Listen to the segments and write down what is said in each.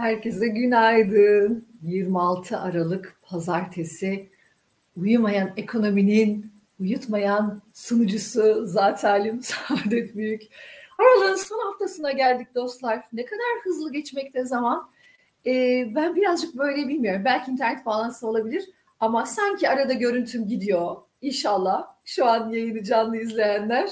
Herkese günaydın. 26 Aralık Pazartesi. Uyumayan ekonominin uyutmayan sunucusu zaten Saadet Büyük. Aralığın son haftasına geldik dostlar. Ne kadar hızlı geçmekte zaman. Ee, ben birazcık böyle bilmiyorum. Belki internet bağlantısı olabilir. Ama sanki arada görüntüm gidiyor. İnşallah şu an yayını canlı izleyenler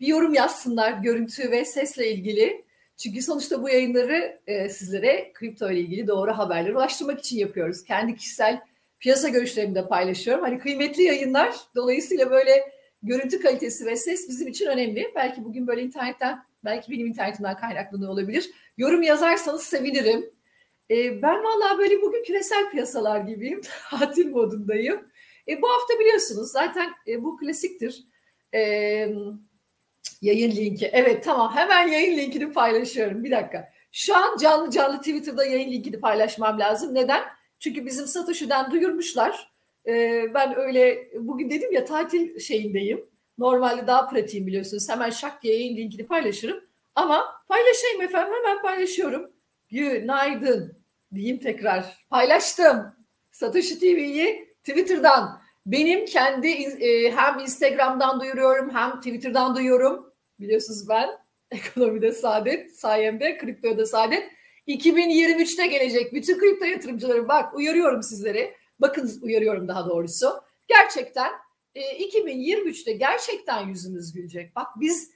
bir yorum yazsınlar görüntü ve sesle ilgili. Çünkü sonuçta bu yayınları e, sizlere kripto ile ilgili doğru haberleri ulaştırmak için yapıyoruz. Kendi kişisel piyasa görüşlerimi de paylaşıyorum. Hani kıymetli yayınlar dolayısıyla böyle görüntü kalitesi ve ses bizim için önemli. Belki bugün böyle internetten, belki benim internetimden kaynaklanıyor olabilir. Yorum yazarsanız sevinirim. E, ben vallahi böyle bugün küresel piyasalar gibiyim. Tatil modundayım. E, bu hafta biliyorsunuz zaten e, bu klasiktir. E, yayın linki. Evet tamam hemen yayın linkini paylaşıyorum. Bir dakika. Şu an canlı canlı Twitter'da yayın linkini paylaşmam lazım. Neden? Çünkü bizim Satoshi'den duyurmuşlar. E, ben öyle bugün dedim ya tatil şeyindeyim. Normalde daha pratiğim biliyorsunuz. Hemen şak diye yayın linkini paylaşırım. Ama paylaşayım efendim hemen paylaşıyorum. Günaydın diyeyim tekrar. Paylaştım. Satoshi TV'yi Twitter'dan. Benim kendi e, hem Instagram'dan duyuruyorum hem Twitter'dan duyuyorum. Biliyorsunuz ben ekonomide saadet, sayemde kriptoda saadet. 2023'te gelecek bütün kripto yatırımcıları bak uyarıyorum sizleri. Bakın uyarıyorum daha doğrusu. Gerçekten e, 2023'te gerçekten yüzümüz gülecek. Bak biz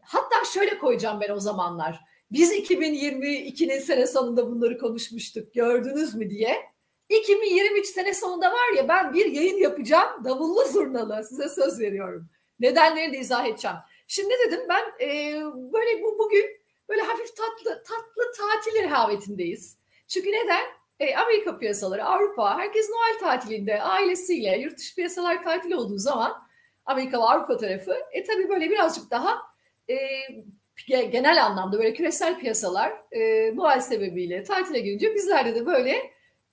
hatta şöyle koyacağım ben o zamanlar. Biz 2022'nin sene sonunda bunları konuşmuştuk gördünüz mü diye. 2023 sene sonunda var ya ben bir yayın yapacağım davullu zurnalı size söz veriyorum. Nedenlerini de izah edeceğim. Şimdi dedim ben e, böyle bu bugün böyle hafif tatlı tatlı tatil rehavetindeyiz. Çünkü neden? E, Amerika piyasaları, Avrupa, herkes Noel tatilinde ailesiyle yurt dışı piyasalar tatil olduğu zaman Amerika ve Avrupa tarafı e tabii böyle birazcık daha e, genel anlamda böyle küresel piyasalar e, Noel sebebiyle tatile gelince bizlerde de böyle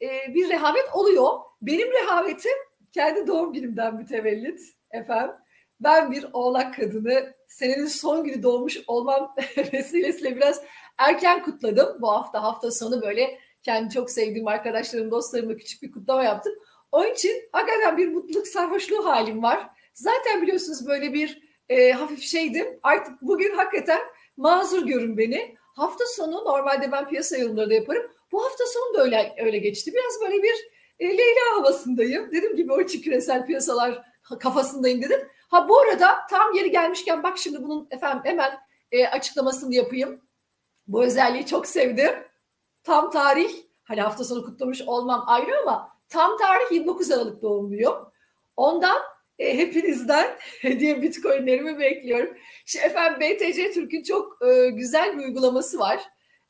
e, bir rehavet oluyor. Benim rehavetim kendi doğum günümden mütevellit efendim. Ben bir oğlak kadını senenin son günü doğmuş olmam vesilesiyle biraz erken kutladım. Bu hafta hafta sonu böyle kendi çok sevdiğim arkadaşlarım, dostlarımla küçük bir kutlama yaptım. Onun için hakikaten bir mutluluk sarhoşluğu halim var. Zaten biliyorsunuz böyle bir e, hafif şeydim. Artık bugün hakikaten mazur görün beni. Hafta sonu normalde ben piyasa yorumları da yaparım. Bu hafta sonu da öyle, öyle geçti. Biraz böyle bir e, Leyla havasındayım. Dedim gibi o küresel piyasalar kafasındayım dedim. Ha bu arada tam yeri gelmişken bak şimdi bunun efendim hemen e, açıklamasını yapayım. Bu özelliği çok sevdim. Tam tarih hani hafta sonu kutlamış olmam ayrı ama tam tarih 29 Aralık doğumluyum. Ondan e, hepinizden hediye bitcoinlerimi bekliyorum. Şimdi efendim BTC Türk'ün çok e, güzel bir uygulaması var.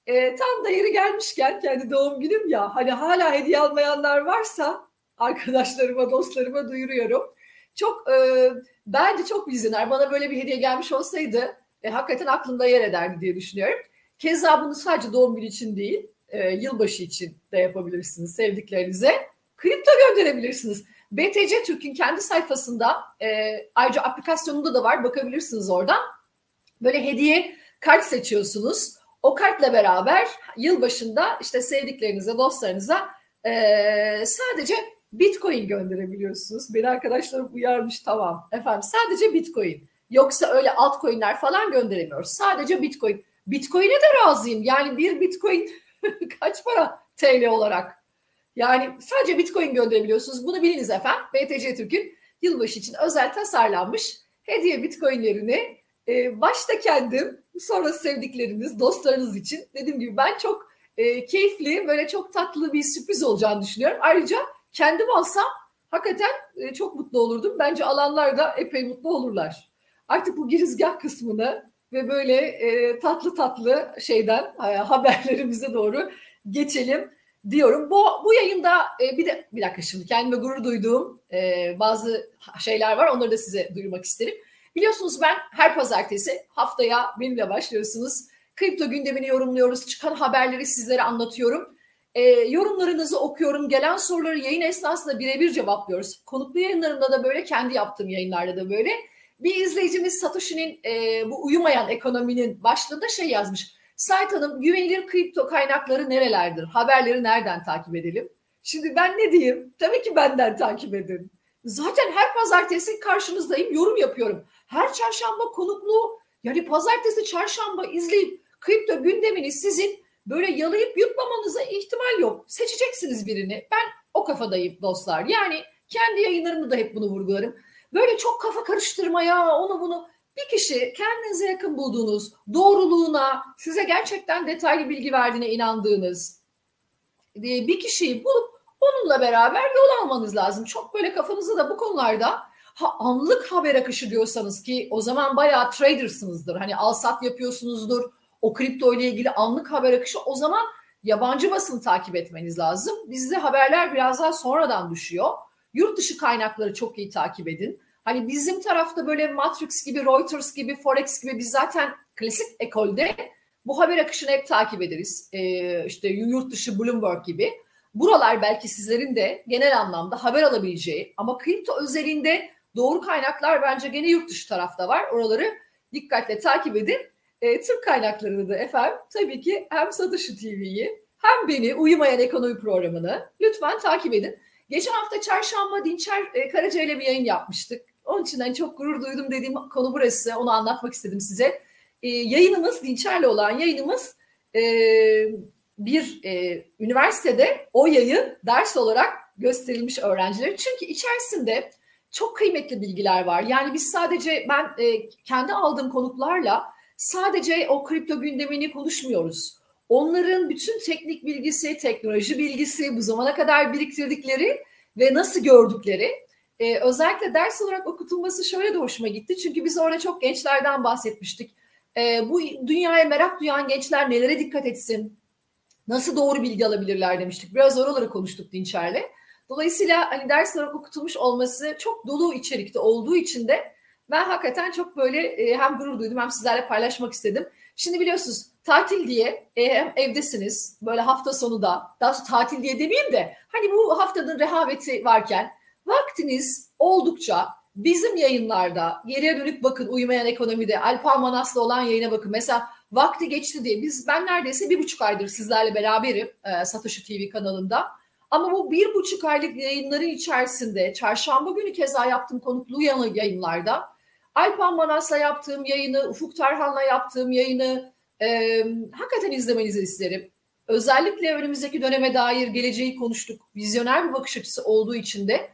E, tam da yeri gelmişken kendi doğum günüm ya hani hala hediye almayanlar varsa arkadaşlarıma dostlarıma duyuruyorum. Çok e, bence çok vizyoner. Bana böyle bir hediye gelmiş olsaydı e, hakikaten aklımda yer ederdi diye düşünüyorum. Keza bunu sadece doğum günü için değil, e, yılbaşı için de yapabilirsiniz sevdiklerinize. Kripto gönderebilirsiniz. BTC Türk'ün kendi sayfasında e, ayrıca aplikasyonunda da var bakabilirsiniz oradan. Böyle hediye kart seçiyorsunuz. O kartla beraber yılbaşında işte sevdiklerinize, dostlarınıza e, sadece Bitcoin gönderebiliyorsunuz. Beni arkadaşlarım uyarmış tamam. Efendim sadece Bitcoin. Yoksa öyle altcoin'ler falan gönderemiyoruz. Sadece Bitcoin. Bitcoin'e de razıyım. Yani bir Bitcoin kaç para TL olarak? Yani sadece Bitcoin gönderebiliyorsunuz. Bunu biliniz efendim. BTC Türk'ün yılbaşı için özel tasarlanmış hediye Bitcoin'lerini e, başta kendim sonra sevdikleriniz, dostlarınız için dediğim gibi ben çok e, keyifli, böyle çok tatlı bir sürpriz olacağını düşünüyorum. Ayrıca kendim alsam hakikaten e, çok mutlu olurdum. Bence alanlar da epey mutlu olurlar. Artık bu girizgah kısmını ve böyle e, tatlı tatlı şeyden e, haberlerimize doğru geçelim diyorum. Bu, bu yayında bir de bir dakika şimdi kendime gurur duyduğum bazı şeyler var. Onları da size duyurmak isterim. Biliyorsunuz ben her pazartesi haftaya benimle başlıyorsunuz. Kripto gündemini yorumluyoruz. Çıkan haberleri sizlere anlatıyorum. E, yorumlarınızı okuyorum. Gelen soruları yayın esnasında birebir cevaplıyoruz. Konuklu yayınlarımda da böyle, kendi yaptığım yayınlarda da böyle. Bir izleyicimiz Satoshi'nin e, bu uyumayan ekonominin başlığında şey yazmış. Sait Hanım güvenilir kripto kaynakları nerelerdir? Haberleri nereden takip edelim? Şimdi ben ne diyeyim? Tabii ki benden takip edin. Zaten her pazartesi karşınızdayım, yorum yapıyorum. Her çarşamba konuklu, yani pazartesi, çarşamba izleyip kripto gündemini sizin böyle yalayıp yutmamanıza ihtimal yok. Seçeceksiniz birini. Ben o kafadayım dostlar. Yani kendi yayınlarımda da hep bunu vurgularım. Böyle çok kafa karıştırmaya, onu bunu bir kişi kendinize yakın bulduğunuz, doğruluğuna, size gerçekten detaylı bilgi verdiğine inandığınız e, bir kişiyi bulup onunla beraber yol almanız lazım. Çok böyle kafanızda da bu konularda ha anlık haber akışı diyorsanız ki o zaman bayağı tradersınızdır. Hani al sat yapıyorsunuzdur. O kripto ile ilgili anlık haber akışı o zaman yabancı basını takip etmeniz lazım. Bizde haberler biraz daha sonradan düşüyor. Yurt dışı kaynakları çok iyi takip edin. Hani bizim tarafta böyle Matrix gibi, Reuters gibi, Forex gibi biz zaten klasik ekolde bu haber akışını hep takip ederiz. Ee, işte yurt dışı Bloomberg gibi. Buralar belki sizlerin de genel anlamda haber alabileceği ama kripto özelinde doğru kaynaklar bence gene yurt dışı tarafta var. Oraları dikkatle takip edin. E, Türk kaynaklarını da efendim tabii ki hem Satışı TV'yi hem beni Uyumayan Ekonomi programını lütfen takip edin. Geçen hafta çarşamba Dinçer e, Karaca ile bir yayın yapmıştık. Onun için hani çok gurur duydum dediğim konu burası. Onu anlatmak istedim size. E, yayınımız, Dinçer'le olan yayınımız e, bir e, üniversitede o yayın ders olarak gösterilmiş öğrenciler. Çünkü içerisinde çok kıymetli bilgiler var. Yani biz sadece ben e, kendi aldığım konuklarla sadece o kripto gündemini konuşmuyoruz. Onların bütün teknik bilgisi, teknoloji bilgisi, bu zamana kadar biriktirdikleri ve nasıl gördükleri e, özellikle ders olarak okutulması şöyle de hoşuma gitti. Çünkü biz orada çok gençlerden bahsetmiştik. E, bu dünyaya merak duyan gençler nelere dikkat etsin, nasıl doğru bilgi alabilirler demiştik. Biraz oraları konuştuk Dinçer'le. Dolayısıyla hani ders olarak okutulmuş olması çok dolu içerikte olduğu için de ben hakikaten çok böyle e, hem gurur duydum hem sizlerle paylaşmak istedim. Şimdi biliyorsunuz tatil diye e, hem evdesiniz böyle hafta sonu da daha tatil diye demeyeyim de hani bu haftanın rehaveti varken vaktiniz oldukça bizim yayınlarda geriye dönük bakın uyumayan ekonomide Alpa Manas'la olan yayına bakın. Mesela vakti geçti diye biz ben neredeyse bir buçuk aydır sizlerle beraberim e, Satoshi TV kanalında. Ama bu bir buçuk aylık yayınların içerisinde çarşamba günü keza yaptığım konuklu yayınlarda Alpan Manas'la yaptığım yayını, Ufuk Tarhan'la yaptığım yayını e, hakikaten izlemenizi isterim. Özellikle önümüzdeki döneme dair geleceği konuştuk. Vizyoner bir bakış açısı olduğu için de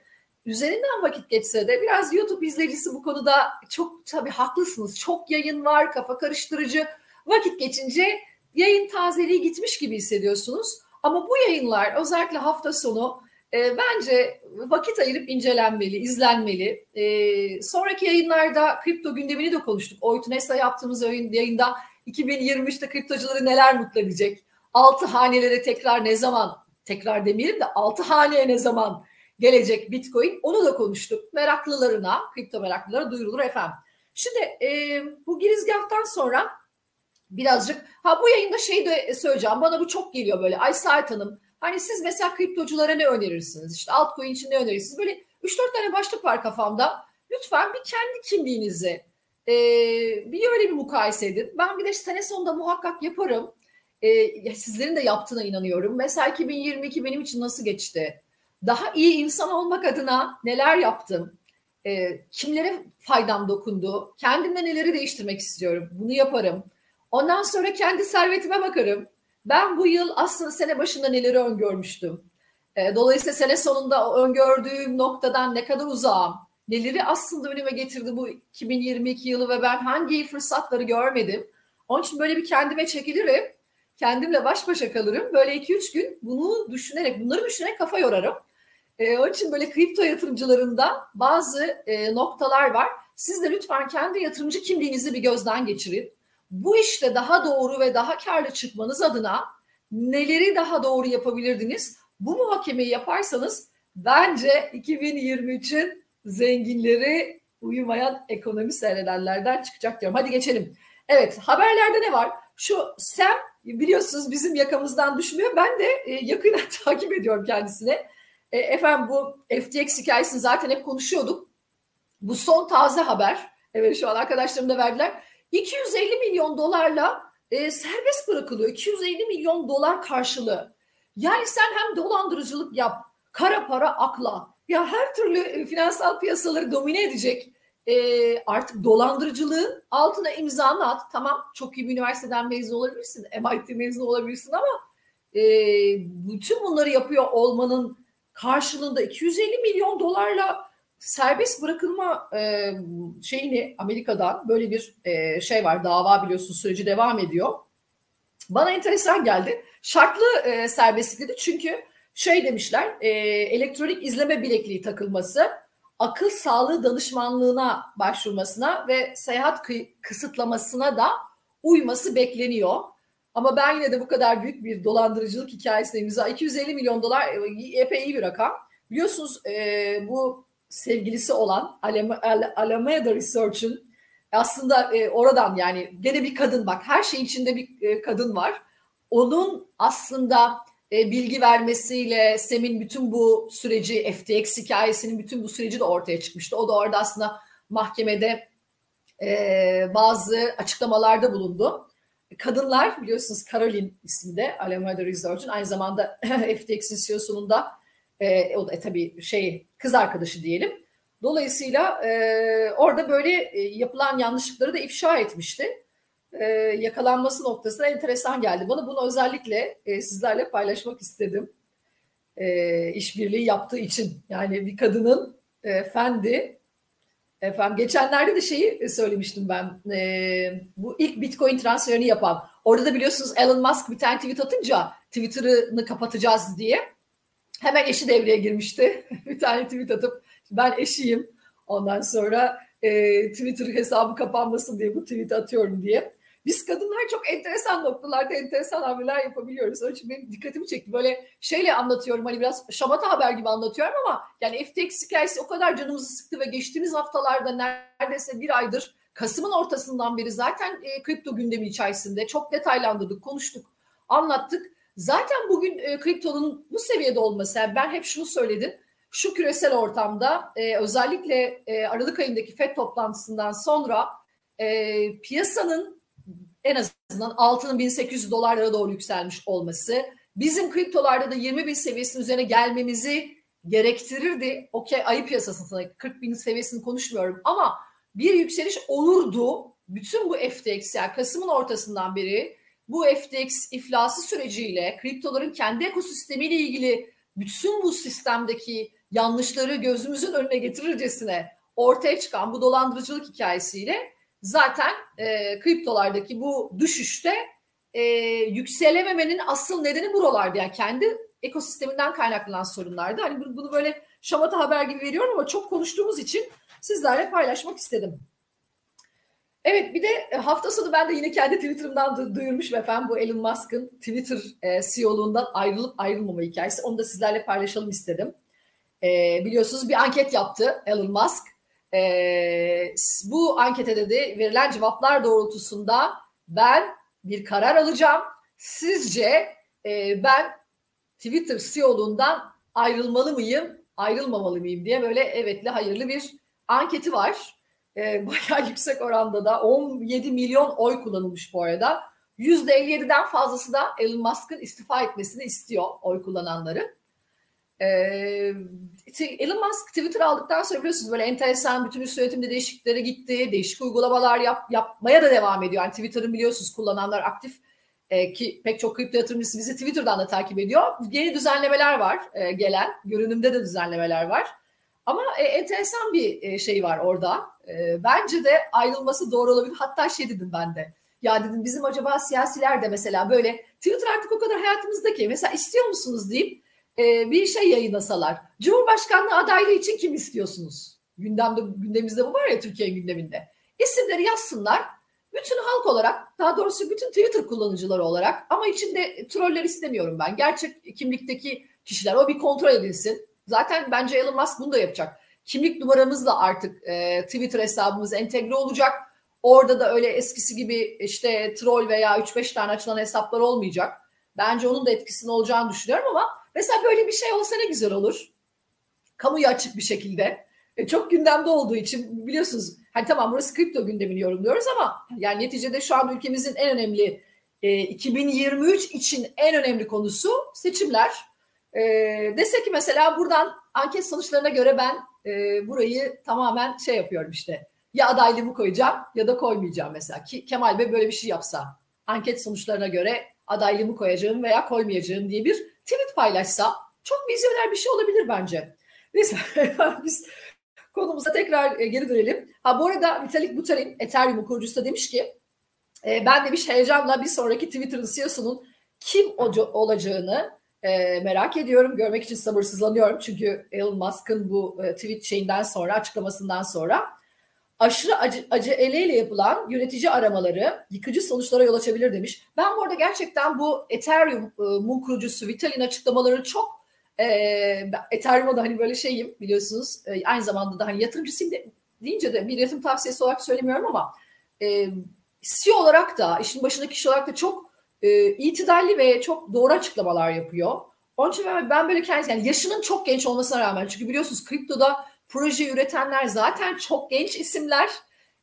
üzerinden vakit geçse de biraz YouTube izleyicisi bu konuda çok tabii haklısınız. Çok yayın var, kafa karıştırıcı. Vakit geçince yayın tazeliği gitmiş gibi hissediyorsunuz. Ama bu yayınlar özellikle hafta sonu e, bence vakit ayırıp incelenmeli, izlenmeli. E, sonraki yayınlarda kripto gündemini de konuştuk. Oytunes'la yaptığımız yayın, yayında 2023'te kriptocuları neler mutlu edecek? Altı hanelere tekrar ne zaman, tekrar demeyelim de altı haneye ne zaman gelecek Bitcoin? Onu da konuştuk. Meraklılarına, kripto meraklılara duyurulur efendim. Şimdi e, bu girizgahtan sonra birazcık, ha bu yayında şey de söyleyeceğim. Bana bu çok geliyor böyle. Ay Sait Hanım, Hani siz mesela kriptoculara ne önerirsiniz? İşte altcoin için ne önerirsiniz? Böyle 3-4 tane başlık var kafamda. Lütfen bir kendi kimliğinizi e, bir öyle bir mukayese edin. Ben bir de sene sonunda muhakkak yaparım. E, sizlerin de yaptığına inanıyorum. Mesela 2022 benim için nasıl geçti? Daha iyi insan olmak adına neler yaptım? E, kimlere faydam dokundu? Kendimde neleri değiştirmek istiyorum? Bunu yaparım. Ondan sonra kendi servetime bakarım. Ben bu yıl aslında sene başında neleri öngörmüştüm. E, dolayısıyla sene sonunda öngördüğüm noktadan ne kadar uzağım, neleri aslında önüme getirdi bu 2022 yılı ve ben hangi fırsatları görmedim. Onun için böyle bir kendime çekilirim. Kendimle baş başa kalırım. Böyle 2-3 gün bunu düşünerek, bunları düşünerek kafa yorarım. E, onun için böyle kripto yatırımcılarında bazı e, noktalar var. Siz de lütfen kendi yatırımcı kimliğinizi bir gözden geçirin bu işte daha doğru ve daha karlı çıkmanız adına neleri daha doğru yapabilirdiniz? Bu muhakemeyi yaparsanız bence 2023'ün zenginleri uyumayan ekonomi seyredenlerden çıkacak diyorum. Hadi geçelim. Evet haberlerde ne var? Şu Sam biliyorsunuz bizim yakamızdan düşmüyor. Ben de e, yakından takip ediyorum kendisine. E, efendim bu FTX hikayesini zaten hep konuşuyorduk. Bu son taze haber. Evet şu an arkadaşlarım da verdiler 250 milyon dolarla e, serbest bırakılıyor. 250 milyon dolar karşılığı. Yani sen hem dolandırıcılık yap, kara para akla. Ya her türlü e, finansal piyasaları domine edecek e, artık dolandırıcılığın altına imzanı at. Tamam çok iyi bir üniversiteden mezun olabilirsin, MIT mezun olabilirsin ama e, bütün bunları yapıyor olmanın karşılığında 250 milyon dolarla serbest bırakılma e, şeyini Amerika'da böyle bir e, şey var dava biliyorsun süreci devam ediyor. Bana enteresan geldi. Şartlı e, serbestlik dedi çünkü şey demişler e, elektronik izleme bilekliği takılması akıl sağlığı danışmanlığına başvurmasına ve seyahat kısıtlamasına da uyması bekleniyor. Ama ben yine de bu kadar büyük bir dolandırıcılık hikayesine imza 250 milyon dolar e, epey iyi bir rakam. Biliyorsunuz e, bu sevgilisi olan Alameda Research'ın aslında e, oradan yani gene bir kadın bak her şey içinde bir e, kadın var. Onun aslında e, bilgi vermesiyle Sem'in bütün bu süreci FTX hikayesinin bütün bu süreci de ortaya çıkmıştı. O da orada aslında mahkemede bazı açıklamalarda bulundu. Kadınlar biliyorsunuz Caroline isminde Alameda Research'ın aynı zamanda FTX'in CEO'sunun da e, o da e, tabii şey kız arkadaşı diyelim. Dolayısıyla e, orada böyle e, yapılan yanlışlıkları da ifşa etmişti e, yakalanması noktasına enteresan geldi. Bana bunu özellikle e, sizlerle paylaşmak istedim. E, işbirliği yaptığı için. Yani bir kadının e, fendi Efendim geçenlerde de şeyi söylemiştim ben. E, bu ilk Bitcoin transferini yapan. Orada da biliyorsunuz Elon Musk bir tane tweet atınca Twitter'ını kapatacağız diye. Hemen eşi devreye girmişti. bir tane tweet atıp ben eşiyim. Ondan sonra e, Twitter hesabı kapanmasın diye bu tweet atıyorum diye. Biz kadınlar çok enteresan noktalarda enteresan hamleler yapabiliyoruz. Onun için benim dikkatimi çekti. Böyle şeyle anlatıyorum hani biraz şamata haber gibi anlatıyorum ama yani FTX hikayesi o kadar canımızı sıktı ve geçtiğimiz haftalarda neredeyse bir aydır Kasım'ın ortasından beri zaten e, kripto gündemi içerisinde çok detaylandırdık, konuştuk, anlattık. Zaten bugün e, kriptonun bu seviyede olması, yani ben hep şunu söyledim. Şu küresel ortamda e, özellikle e, Aralık ayındaki FED toplantısından sonra e, piyasanın en azından altının 1800 dolarlara doğru yükselmiş olması bizim kriptolarda da 20 bin seviyesinin üzerine gelmemizi gerektirirdi. Okey ayı piyasasında 40 bin seviyesini konuşmuyorum ama bir yükseliş olurdu. Bütün bu FTX yani Kasım'ın ortasından beri bu FTX iflası süreciyle kriptoların kendi ekosistemiyle ilgili bütün bu sistemdeki yanlışları gözümüzün önüne getirircesine ortaya çıkan bu dolandırıcılık hikayesiyle zaten e, kriptolardaki bu düşüşte e, yükselememenin asıl nedeni buralardı. Yani kendi ekosisteminden kaynaklanan sorunlardı. Hani bunu böyle şamata haber gibi veriyorum ama çok konuştuğumuz için sizlerle paylaşmak istedim. Evet bir de e, hafta sonu ben de yine kendi Twitter'ımdan duyurmuş efendim bu Elon Musk'ın Twitter e, CEO'luğundan ayrılıp ayrılmama hikayesi. Onu da sizlerle paylaşalım istedim. E, biliyorsunuz bir anket yaptı Elon Musk e, bu ankete de verilen cevaplar doğrultusunda ben bir karar alacağım. Sizce e, ben Twitter CEO'luğundan ayrılmalı mıyım, ayrılmamalı mıyım diye böyle evetli hayırlı bir anketi var. E, bayağı yüksek oranda da 17 milyon oy kullanılmış bu arada. %57'den fazlası da Elon Musk'ın istifa etmesini istiyor oy kullananları. Ee, Elon Musk Twitter aldıktan sonra biliyorsunuz böyle enteresan bütün üst yönetimde değişikliklere gitti. Değişik uygulamalar yap, yapmaya da devam ediyor. Yani Twitter'ın biliyorsunuz kullananlar aktif e, ki pek çok kripto yatırımcısı bizi Twitter'dan da takip ediyor. Yeni düzenlemeler var e, gelen. Görünümde de düzenlemeler var. Ama e, enteresan bir e, şey var orada. E, bence de ayrılması doğru olabilir. Hatta şey dedim ben de. Ya dedim bizim acaba siyasiler de mesela böyle Twitter artık o kadar hayatımızdaki mesela istiyor musunuz deyip e, bir şey yayınlasalar. Cumhurbaşkanlığı adaylığı için kim istiyorsunuz? Gündemde, gündemimizde bu var ya Türkiye gündeminde. İsimleri yazsınlar. Bütün halk olarak, daha doğrusu bütün Twitter kullanıcıları olarak ama içinde troller istemiyorum ben. Gerçek kimlikteki kişiler o bir kontrol edilsin. Zaten bence Elon Musk bunu da yapacak. Kimlik numaramız da artık e, Twitter hesabımız entegre olacak. Orada da öyle eskisi gibi işte troll veya 3-5 tane açılan hesaplar olmayacak. Bence onun da etkisinin olacağını düşünüyorum ama Mesela böyle bir şey olsa ne güzel olur. Kamuya açık bir şekilde. E, çok gündemde olduğu için biliyorsunuz hani tamam burası kripto gündemini yorumluyoruz ama yani neticede şu an ülkemizin en önemli e, 2023 için en önemli konusu seçimler. E, dese ki mesela buradan anket sonuçlarına göre ben e, burayı tamamen şey yapıyorum işte ya adaylığımı koyacağım ya da koymayacağım mesela. Ki Kemal Bey böyle bir şey yapsa anket sonuçlarına göre adaylığımı koyacağım veya koymayacağım diye bir tweet paylaşsa çok vizyoner bir şey olabilir bence. Neyse biz konumuza tekrar e, geri dönelim. Ha bu arada Vitalik Buterin Ethereum kurucusu da demiş ki e, ben demiş heyecanla bir sonraki Twitter'ın CEO'sunun kim olacağını e, merak ediyorum. Görmek için sabırsızlanıyorum. Çünkü Elon Musk'ın bu e, tweet şeyinden sonra açıklamasından sonra aşırı acı, aceleyle yapılan yönetici aramaları yıkıcı sonuçlara yol açabilir demiş. Ben bu arada gerçekten bu Ethereum'un e, kurucusu Vitalik'in açıklamaları çok e, Ethereum'a da hani böyle şeyim biliyorsunuz e, aynı zamanda da hani yatırımcısıyım de, deyince de bir yatırım tavsiyesi olarak söylemiyorum ama e, CEO olarak da işin başındaki kişi olarak da çok e, itidalli ve çok doğru açıklamalar yapıyor. Onun için ben böyle kendisi yani yaşının çok genç olmasına rağmen çünkü biliyorsunuz kriptoda proje üretenler zaten çok genç isimler.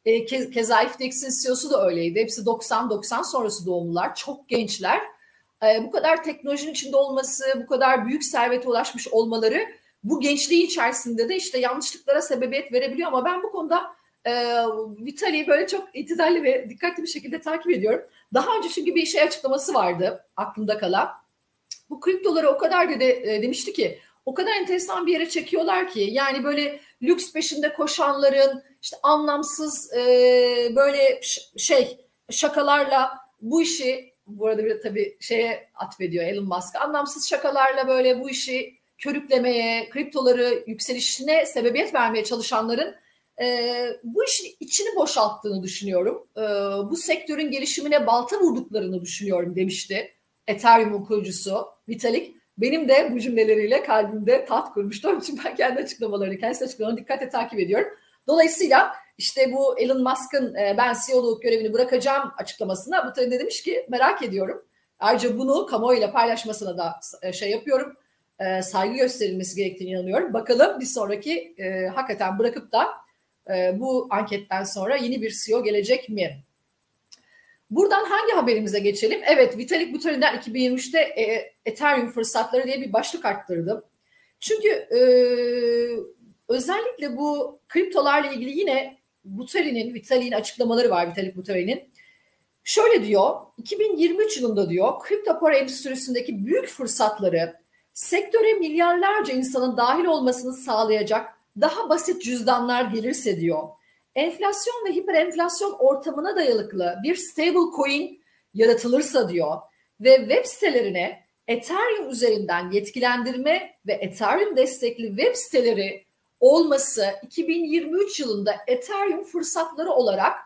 E, ke, keza FTX'in CEO'su da öyleydi. Hepsi 90-90 sonrası doğumlular. Çok gençler. E, bu kadar teknolojinin içinde olması, bu kadar büyük servete ulaşmış olmaları bu gençliği içerisinde de işte yanlışlıklara sebebiyet verebiliyor ama ben bu konuda e, Vitali'yi böyle çok itidalli ve dikkatli bir şekilde takip ediyorum. Daha önce çünkü bir şey açıklaması vardı aklımda kalan. Bu kriptoları o kadar dedi, e, demişti ki o kadar enteresan bir yere çekiyorlar ki yani böyle lüks peşinde koşanların işte anlamsız e, böyle şey şakalarla bu işi bu arada bir tabii şeye atfediyor Elon Musk anlamsız şakalarla böyle bu işi körüklemeye, kriptoları yükselişine sebebiyet vermeye çalışanların e, bu işin içini boşalttığını düşünüyorum. E, bu sektörün gelişimine balta vurduklarını düşünüyorum demişti Ethereum'un kurucusu Vitalik. Benim de bu cümleleriyle kalbimde taht kurmuştu. Onun için ben kendi açıklamalarını, kendisi açıklamalarını dikkatle takip ediyorum. Dolayısıyla işte bu Elon Musk'ın e, ben CEO'luk görevini bırakacağım açıklamasına bu tabii demiş ki merak ediyorum. Ayrıca bunu kamuoyuyla paylaşmasına da e, şey yapıyorum. E, saygı gösterilmesi gerektiğini inanıyorum. Bakalım bir sonraki e, hakikaten bırakıp da e, bu anketten sonra yeni bir CEO gelecek mi? Buradan hangi haberimize geçelim? Evet, Vitalik Buterin'den 2023'te e, Ethereum fırsatları diye bir başlık arttırdım. Çünkü e, özellikle bu kriptolarla ilgili yine Buterin'in, Vitalik'in açıklamaları var Vitalik Buterin'in. Şöyle diyor, 2023 yılında diyor kripto para endüstrisindeki büyük fırsatları sektöre milyarlarca insanın dahil olmasını sağlayacak daha basit cüzdanlar gelirse diyor enflasyon ve hiperenflasyon ortamına dayalıklı bir stable coin yaratılırsa diyor ve web sitelerine Ethereum üzerinden yetkilendirme ve Ethereum destekli web siteleri olması 2023 yılında Ethereum fırsatları olarak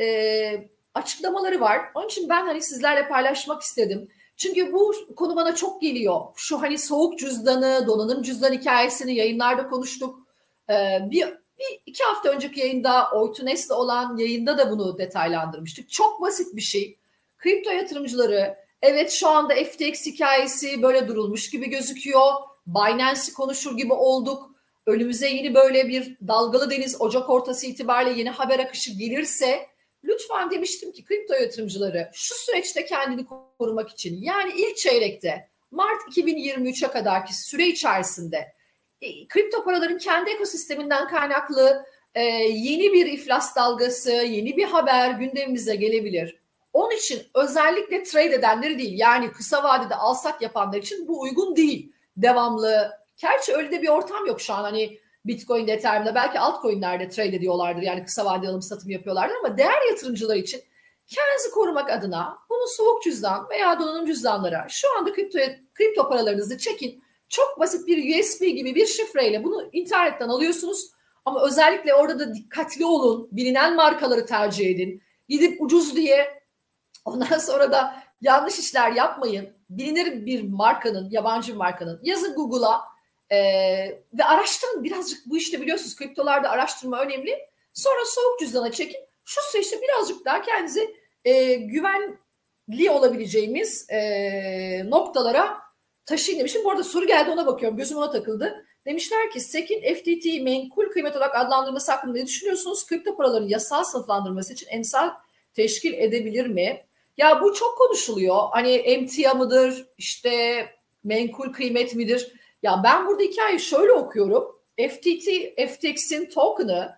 e, açıklamaları var. Onun için ben hani sizlerle paylaşmak istedim. Çünkü bu konu bana çok geliyor. Şu hani soğuk cüzdanı, donanım cüzdan hikayesini yayınlarda konuştuk. Ee, bir, bir iki hafta önceki yayında Oytunes'le olan yayında da bunu detaylandırmıştık. Çok basit bir şey. Kripto yatırımcıları evet şu anda FTX hikayesi böyle durulmuş gibi gözüküyor. Binance'i konuşur gibi olduk. Önümüze yeni böyle bir dalgalı deniz Ocak ortası itibariyle yeni haber akışı gelirse lütfen demiştim ki kripto yatırımcıları şu süreçte kendini korumak için yani ilk çeyrekte Mart 2023'e kadarki süre içerisinde kripto paraların kendi ekosisteminden kaynaklı e, yeni bir iflas dalgası, yeni bir haber gündemimize gelebilir. Onun için özellikle trade edenleri değil yani kısa vadede alsak yapanlar için bu uygun değil. Devamlı. Gerçi öyle de bir ortam yok şu an hani Bitcoin'de, Ethereum'da belki altcoin'lerde trade ediyorlardır. Yani kısa vadeli alım satım yapıyorlardır ama değer yatırımcılar için kendinizi korumak adına bunu soğuk cüzdan veya donanım cüzdanlara şu anda kripto, kripto paralarınızı çekin çok basit bir USB gibi bir şifreyle bunu internetten alıyorsunuz. Ama özellikle orada da dikkatli olun. Bilinen markaları tercih edin. Gidip ucuz diye ondan sonra da yanlış işler yapmayın. Bilinir bir markanın, yabancı bir markanın. Yazın Google'a e, ve araştırın. Birazcık bu işte biliyorsunuz kriptolarda araştırma önemli. Sonra soğuk cüzdana çekin. Şu süreçte birazcık daha kendinizi e, güvenli olabileceğimiz e, noktalara taşıyın demişim. Bu arada soru geldi ona bakıyorum. Gözüm ona takıldı. Demişler ki SEC'in FTT menkul kıymet olarak adlandırması hakkında ne düşünüyorsunuz? Kripto paraların yasal sınıflandırması için emsal teşkil edebilir mi? Ya bu çok konuşuluyor. Hani emtia mıdır, işte menkul kıymet midir? Ya ben burada hikayeyi şöyle okuyorum. FTT, FTX'in token'ı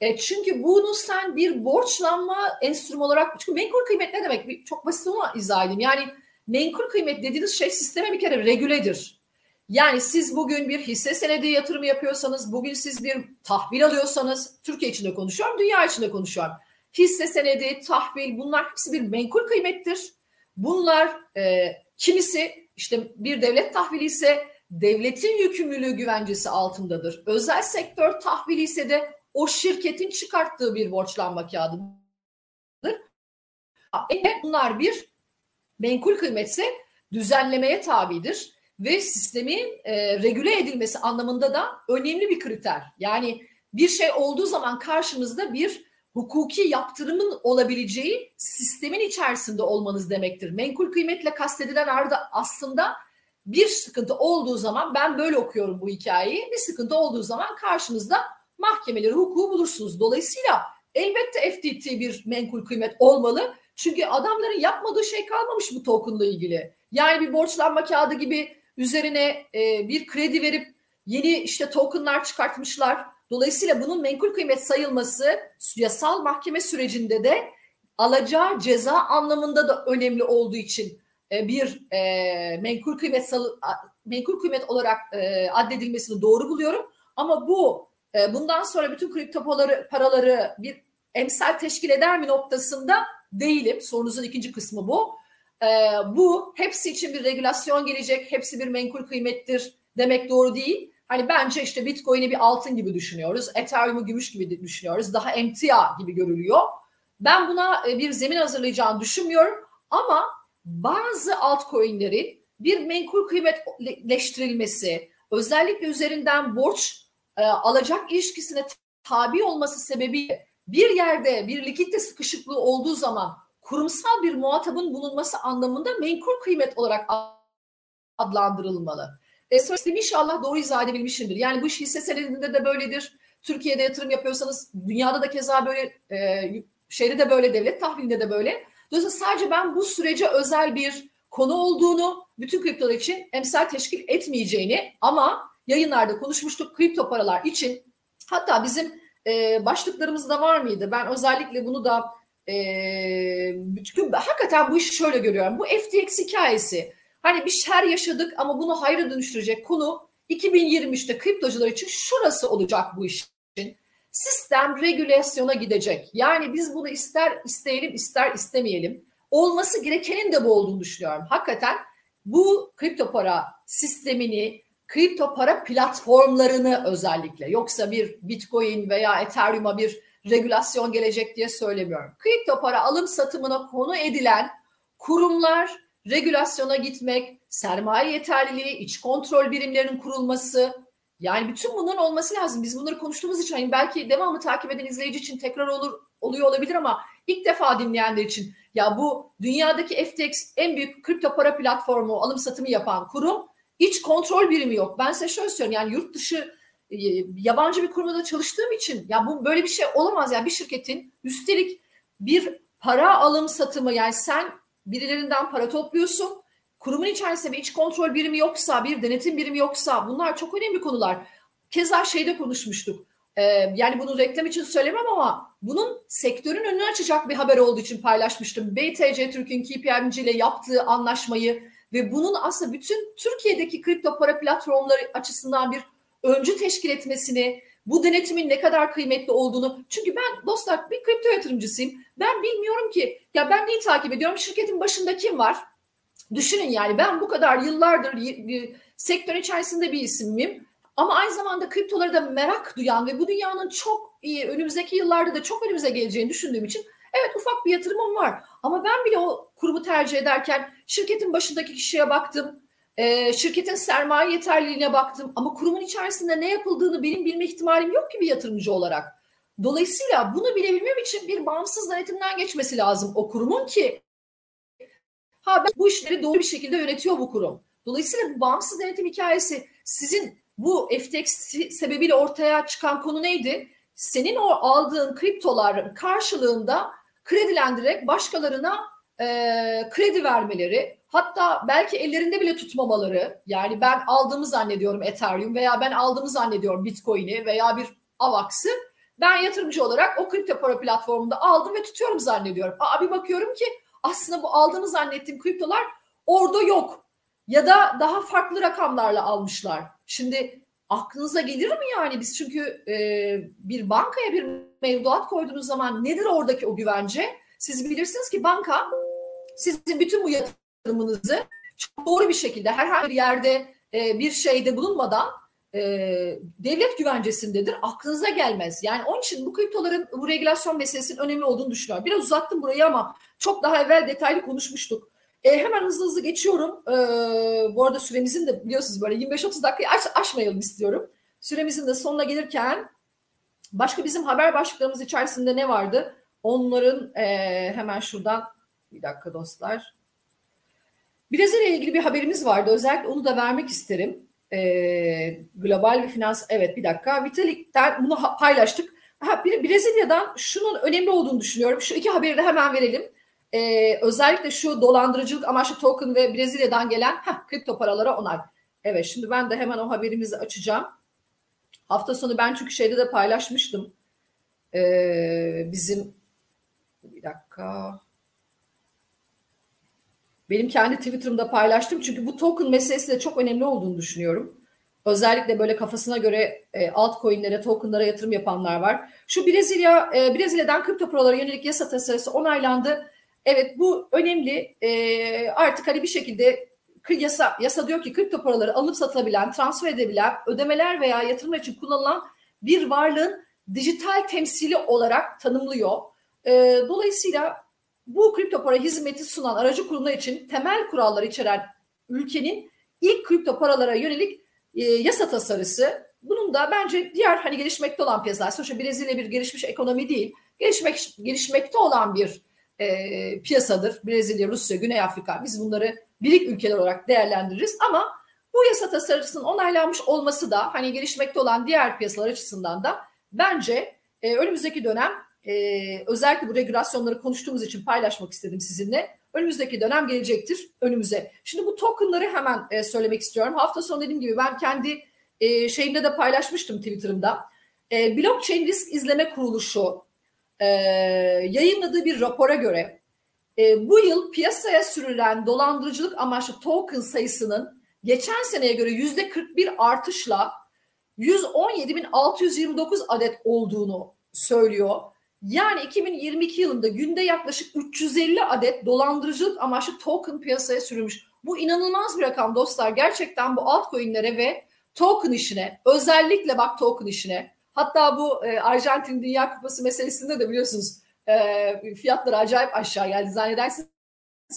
e, çünkü bunu sen bir borçlanma enstrümanı olarak çünkü menkul kıymet ne demek? Bir, çok basit ama izah edeyim. Yani menkul kıymet dediğiniz şey sisteme bir kere regüledir. Yani siz bugün bir hisse senedi yatırımı yapıyorsanız, bugün siz bir tahvil alıyorsanız, Türkiye içinde konuşuyorum, dünya içinde konuşuyorum. Hisse senedi, tahvil bunlar hepsi bir menkul kıymettir. Bunlar e, kimisi işte bir devlet tahvili ise devletin yükümlülüğü güvencesi altındadır. Özel sektör tahvili ise de o şirketin çıkarttığı bir borçlanma kağıdıdır. Bunlar bir menkul kıymetse düzenlemeye tabidir ve sistemin e, regüle edilmesi anlamında da önemli bir kriter. Yani bir şey olduğu zaman karşınızda bir hukuki yaptırımın olabileceği sistemin içerisinde olmanız demektir. Menkul kıymetle kastedilen arda aslında bir sıkıntı olduğu zaman ben böyle okuyorum bu hikayeyi. Bir sıkıntı olduğu zaman karşınızda mahkemeleri, hukuku bulursunuz. Dolayısıyla elbette FTT bir menkul kıymet olmalı. Çünkü adamların yapmadığı şey kalmamış bu tokenla ilgili. Yani bir borçlanma kağıdı gibi üzerine e, bir kredi verip yeni işte tokenlar çıkartmışlar. Dolayısıyla bunun menkul kıymet sayılması yasal mahkeme sürecinde de alacağı ceza anlamında da önemli olduğu için e, bir e, menkul kıymet menkul kıymet olarak e, addedilmesini doğru buluyorum. Ama bu e, bundan sonra bütün kripto paraları, paraları bir emsal teşkil eder mi noktasında değilim. Sorunuzun ikinci kısmı bu. E, bu hepsi için bir regülasyon gelecek, hepsi bir menkul kıymettir demek doğru değil. Hani bence işte Bitcoin'i bir altın gibi düşünüyoruz, Ethereum'u gümüş gibi düşünüyoruz, daha emtia gibi görülüyor. Ben buna e, bir zemin hazırlayacağını düşünmüyorum ama bazı altcoin'lerin bir menkul kıymetleştirilmesi, özellikle üzerinden borç e, alacak ilişkisine tabi olması sebebiyle bir yerde bir likitte sıkışıklığı olduğu zaman kurumsal bir muhatabın bulunması anlamında menkul kıymet olarak adlandırılmalı. E, Sözüm inşallah doğru izah edebilmişimdir. Yani bu iş hisse senedinde de böyledir. Türkiye'de yatırım yapıyorsanız dünyada da keza böyle e, şeyde de böyle devlet tahvilinde de böyle. Dolayısıyla sadece ben bu sürece özel bir konu olduğunu bütün kriptolar için emsal teşkil etmeyeceğini ama yayınlarda konuşmuştuk kripto paralar için hatta bizim e, başlıklarımızda var mıydı? Ben özellikle bunu da e, çünkü hakikaten bu işi şöyle görüyorum. Bu FTX hikayesi hani bir şer yaşadık ama bunu hayra dönüştürecek konu 2023'te kriptocular için şurası olacak bu işin. Sistem regülasyona gidecek. Yani biz bunu ister isteyelim ister istemeyelim. Olması gerekenin de bu olduğunu düşünüyorum. Hakikaten bu kripto para sistemini kripto para platformlarını özellikle yoksa bir Bitcoin veya Ethereum'a bir regülasyon gelecek diye söylemiyorum. Kripto para alım satımına konu edilen kurumlar regülasyona gitmek, sermaye yeterliliği, iç kontrol birimlerinin kurulması yani bütün bunların olması lazım. Biz bunları konuştuğumuz için hani belki devamlı takip eden izleyici için tekrar olur oluyor olabilir ama ilk defa dinleyenler için ya bu dünyadaki FTX en büyük kripto para platformu alım satımı yapan kurum hiç kontrol birimi yok. Ben size şöyle söylüyorum yani yurt dışı e, yabancı bir kurumda çalıştığım için ya bu böyle bir şey olamaz yani bir şirketin üstelik bir para alım satımı yani sen birilerinden para topluyorsun. Kurumun içerisinde bir iç kontrol birimi yoksa, bir denetim birimi yoksa bunlar çok önemli konular. Keza şeyde konuşmuştuk. Ee, yani bunu reklam için söylemem ama bunun sektörün önünü açacak bir haber olduğu için paylaşmıştım. BTC Türk'ün KPMG ile yaptığı anlaşmayı ve bunun aslında bütün Türkiye'deki kripto para platformları açısından bir öncü teşkil etmesini, bu denetimin ne kadar kıymetli olduğunu. Çünkü ben dostlar bir kripto yatırımcısıyım. Ben bilmiyorum ki ya ben neyi takip ediyorum? Şirketin başında kim var? Düşünün yani ben bu kadar yıllardır sektör içerisinde bir isimim. Ama aynı zamanda kriptolara da merak duyan ve bu dünyanın çok iyi önümüzdeki yıllarda da çok önümüze geleceğini düşündüğüm için Evet ufak bir yatırımım var ama ben bile o kurumu tercih ederken şirketin başındaki kişiye baktım. E, şirketin sermaye yeterliliğine baktım ama kurumun içerisinde ne yapıldığını benim bilme ihtimalim yok ki bir yatırımcı olarak. Dolayısıyla bunu bilebilmem için bir bağımsız denetimden geçmesi lazım o kurumun ki ha ben bu işleri doğru bir şekilde yönetiyor bu kurum. Dolayısıyla bu bağımsız denetim hikayesi sizin bu FTX sebebiyle ortaya çıkan konu neydi? Senin o aldığın kriptoların karşılığında kredilendirerek başkalarına e, kredi vermeleri, hatta belki ellerinde bile tutmamaları, yani ben aldığımı zannediyorum Ethereum veya ben aldığımı zannediyorum Bitcoin'i veya bir AVAX'ı, ben yatırımcı olarak o kripto para platformunda aldım ve tutuyorum zannediyorum. Aa, bir bakıyorum ki aslında bu aldığımı zannettiğim kriptolar orada yok. Ya da daha farklı rakamlarla almışlar. Şimdi aklınıza gelir mi yani biz çünkü e, bir bankaya bir mevduat koyduğunuz zaman nedir oradaki o güvence? Siz bilirsiniz ki banka sizin bütün bu yatırımınızı çok doğru bir şekilde herhangi bir yerde e, bir şeyde bulunmadan e, devlet güvencesindedir. Aklınıza gelmez. Yani onun için bu kriptoların bu regülasyon meselesinin önemli olduğunu düşünüyorum. Biraz uzattım burayı ama çok daha evvel detaylı konuşmuştuk. E, hemen hızlı hızlı geçiyorum. E, bu arada süremizin de biliyorsunuz böyle 25-30 dakikayı aş, aşmayalım istiyorum. Süremizin de sonuna gelirken başka bizim haber başlıklarımız içerisinde ne vardı? Onların e, hemen şuradan bir dakika dostlar. Brezilya ile ilgili bir haberimiz vardı. Özellikle onu da vermek isterim. E, global ve finans evet bir dakika. Vitalik'ten bunu paylaştık. Ha, Brezilya'dan şunun önemli olduğunu düşünüyorum. Şu iki haberi de hemen verelim e, özellikle şu dolandırıcılık amaçlı token ve Brezilya'dan gelen heh, kripto paralara onay. Evet şimdi ben de hemen o haberimizi açacağım. Hafta sonu ben çünkü şeyde de paylaşmıştım. Ee, bizim bir dakika. Benim kendi Twitter'ımda paylaştım. Çünkü bu token meselesi de çok önemli olduğunu düşünüyorum. Özellikle böyle kafasına göre e, altcoin'lere, token'lara yatırım yapanlar var. Şu Brezilya, e, Brezilya'dan kripto paralara yönelik yasa tasarısı onaylandı. Evet bu önemli. E, artık hani bir şekilde yasa, yasa diyor ki kripto paraları alıp satılabilen, transfer edebilen, ödemeler veya yatırımlar için kullanılan bir varlığın dijital temsili olarak tanımlıyor. E, dolayısıyla bu kripto para hizmeti sunan aracı kurumlar için temel kuralları içeren ülkenin ilk kripto paralara yönelik e, yasa tasarısı. Bunun da bence diğer hani gelişmekte olan piyasalar, sonuçta Brezilya bir gelişmiş ekonomi değil, gelişmek gelişmekte olan bir e, piyasadır. Brezilya, Rusya, Güney Afrika biz bunları birik ülkeler olarak değerlendiririz ama bu yasa tasarısının onaylanmış olması da hani gelişmekte olan diğer piyasalar açısından da bence e, önümüzdeki dönem e, özellikle bu regülasyonları konuştuğumuz için paylaşmak istedim sizinle. Önümüzdeki dönem gelecektir önümüze. Şimdi bu tokenları hemen e, söylemek istiyorum. Hafta sonu dediğim gibi ben kendi e, şeyimde de paylaşmıştım Twitter'ımda. E, Blockchain Risk İzleme Kuruluşu e, yayınladığı bir rapora göre e, bu yıl piyasaya sürülen dolandırıcılık amaçlı token sayısının geçen seneye göre yüzde 41 artışla 117.629 adet olduğunu söylüyor. Yani 2022 yılında günde yaklaşık 350 adet dolandırıcılık amaçlı token piyasaya sürülmüş. Bu inanılmaz bir rakam dostlar. Gerçekten bu altcoin'lere ve token işine, özellikle bak token işine Hatta bu e, Arjantin Dünya Kupası meselesinde de biliyorsunuz e, fiyatları acayip aşağı geldi. Zannedersiniz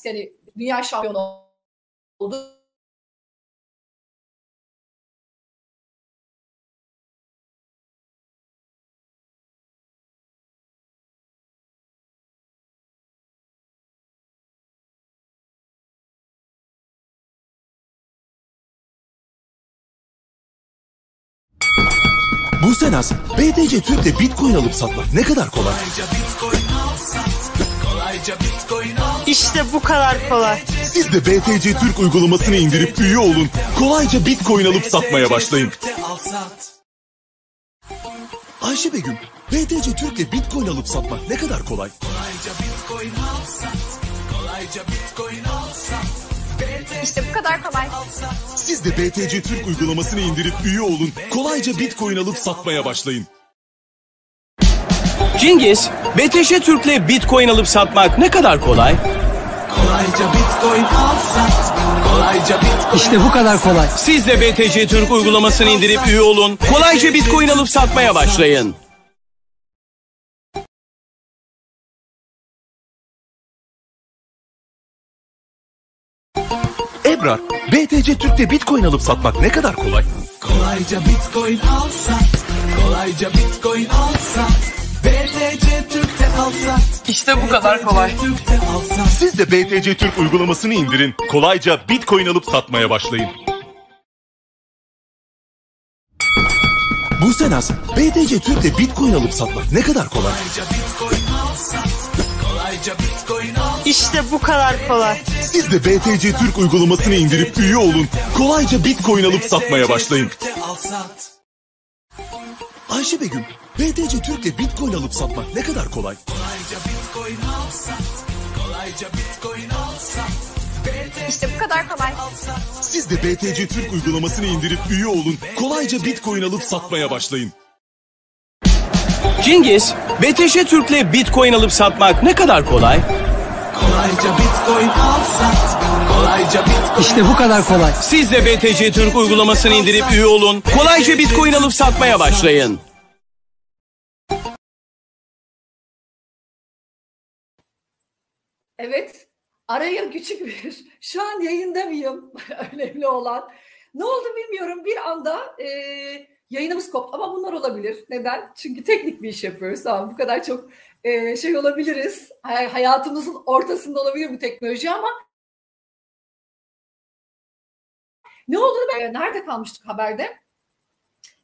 ki hani dünya şampiyonu oldu. Buse Naz, BTC Türk'te Bitcoin alıp satmak ne kadar kolay? İşte bu kadar kolay. Siz de BTC Türk uygulamasını indirip üye olun. Kolayca Bitcoin alıp satmaya başlayın. Ayşe Begüm, BTC Türk'le Bitcoin alıp satmak ne kadar kolay? Kolayca Bitcoin al sat. Kolayca Bitcoin al sat. İşte bu kadar kolay. Siz de BTC Türk uygulamasını indirip üye olun. Kolayca Bitcoin alıp satmaya başlayın. Cengiz, BTC Türk'le Bitcoin alıp satmak ne kadar kolay? Kolayca Bitcoin al sat. Kolayca Bitcoin İşte bu kadar kolay. Siz de BTC Türk uygulamasını indirip üye olun. Kolayca Bitcoin alıp satmaya başlayın. Ebrar, BTC Türk'te Bitcoin alıp satmak ne kadar kolay? Kolayca Bitcoin al sat. Kolayca Bitcoin al sat. BTC Türk'te al sat. İşte bu kadar kolay. Siz de BTC Türk uygulamasını indirin. Kolayca Bitcoin alıp satmaya başlayın. Buse Naz, BTC Türk'te Bitcoin alıp satmak ne kadar kolay? Kolayca Bitcoin al sat. Kolayca Bitcoin al İşte bu kadar kolay. Siz de BTC Türk uygulamasını indirip üye olun. Kolayca Bitcoin alıp satmaya başlayın. Ayşe Begüm, BTC Türk'le Bitcoin alıp satmak ne kadar kolay? Kolayca Bitcoin al sat Kolayca Bitcoin al sat İşte bu kadar kolay. Siz de BTC Türk uygulamasını indirip üye olun. Kolayca Bitcoin alıp satmaya başlayın. Cengiz, BTC Türk'le Bitcoin alıp satmak ne kadar kolay? Kolayca Bitcoin al sat Kolayca Bitcoin İşte bu kadar kolay. Siz de BTC Türk uygulamasını indirip üye olun. Kolayca Bitcoin alıp satmaya başlayın. Evet. Araya küçük bir, şu an yayında mıyım? Önemli olan. Ne oldu bilmiyorum. Bir anda e, yayınımız koptu ama bunlar olabilir. Neden? Çünkü teknik bir iş yapıyoruz. Tamam bu kadar çok e, şey olabiliriz. Hay- Hayatımızın ortasında olabilir bu teknoloji ama ne olduğunu ben nerede kalmıştık haberde?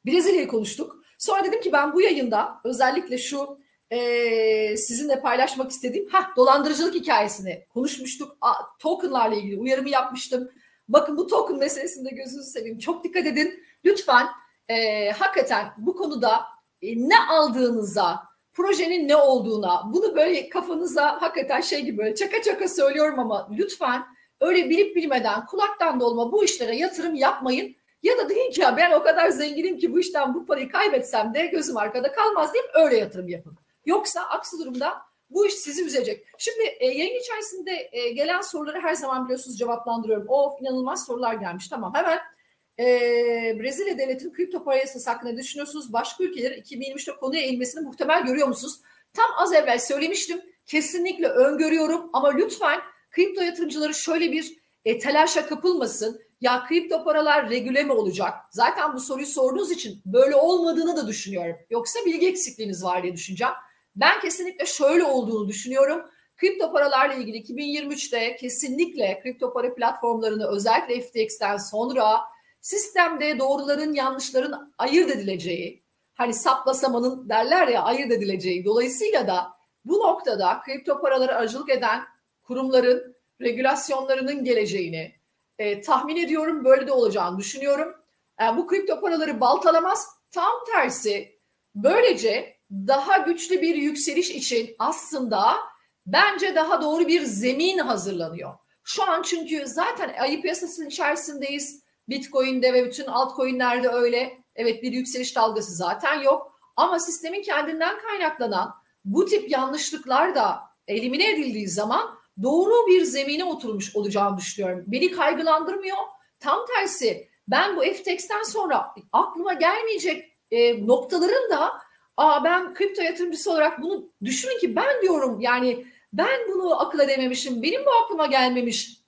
Brezilya'yı konuştuk. Sonra dedim ki ben bu yayında özellikle şu e, sizinle paylaşmak istediğim ha dolandırıcılık hikayesini konuşmuştuk. A, tokenlarla ilgili uyarımı yapmıştım. Bakın bu token meselesinde gözünüzü seveyim. Çok dikkat edin. Lütfen e, hakikaten bu konuda e, ne aldığınıza, projenin ne olduğuna, bunu böyle kafanıza hakikaten şey gibi böyle çaka çaka söylüyorum ama lütfen öyle bilip bilmeden kulaktan dolma bu işlere yatırım yapmayın. Ya da deyin ki ya ben o kadar zenginim ki bu işten bu parayı kaybetsem de gözüm arkada kalmaz deyip öyle yatırım yapın. Yoksa aksi durumda bu iş sizi üzecek. Şimdi e, yayın içerisinde e, gelen soruları her zaman biliyorsunuz cevaplandırıyorum. Of inanılmaz sorular gelmiş. Tamam hemen e, Brezilya devletinin kripto para yasası hakkında düşünüyorsunuz? Başka ülkelerin 2023'te konuya eğilmesini muhtemel görüyor musunuz? Tam az evvel söylemiştim. Kesinlikle öngörüyorum ama lütfen kripto yatırımcıları şöyle bir e, telaşa kapılmasın. Ya kripto paralar regüle mi olacak? Zaten bu soruyu sorduğunuz için böyle olmadığını da düşünüyorum. Yoksa bilgi eksikliğiniz var diye düşüneceğim. Ben kesinlikle şöyle olduğunu düşünüyorum. Kripto paralarla ilgili 2023'te kesinlikle kripto para platformlarını özellikle FTX'ten sonra sistemde doğruların yanlışların ayırt edileceği, hani saplasamanın derler ya ayırt edileceği dolayısıyla da bu noktada kripto paraları aracılık eden kurumların regülasyonlarının geleceğini e, tahmin ediyorum böyle de olacağını düşünüyorum. Yani bu kripto paraları baltalamaz tam tersi böylece daha güçlü bir yükseliş için aslında bence daha doğru bir zemin hazırlanıyor. Şu an çünkü zaten ayı piyasasının içerisindeyiz. Bitcoin'de ve bütün altcoin'lerde öyle. Evet bir yükseliş dalgası zaten yok. Ama sistemin kendinden kaynaklanan bu tip yanlışlıklar da elimine edildiği zaman doğru bir zemine oturmuş olacağını düşünüyorum. Beni kaygılandırmıyor. Tam tersi ben bu FTX'ten sonra aklıma gelmeyecek e, noktaların da Aa, ben kripto yatırımcısı olarak bunu düşünün ki ben diyorum yani ben bunu akıl edememişim. Benim bu aklıma gelmemiş.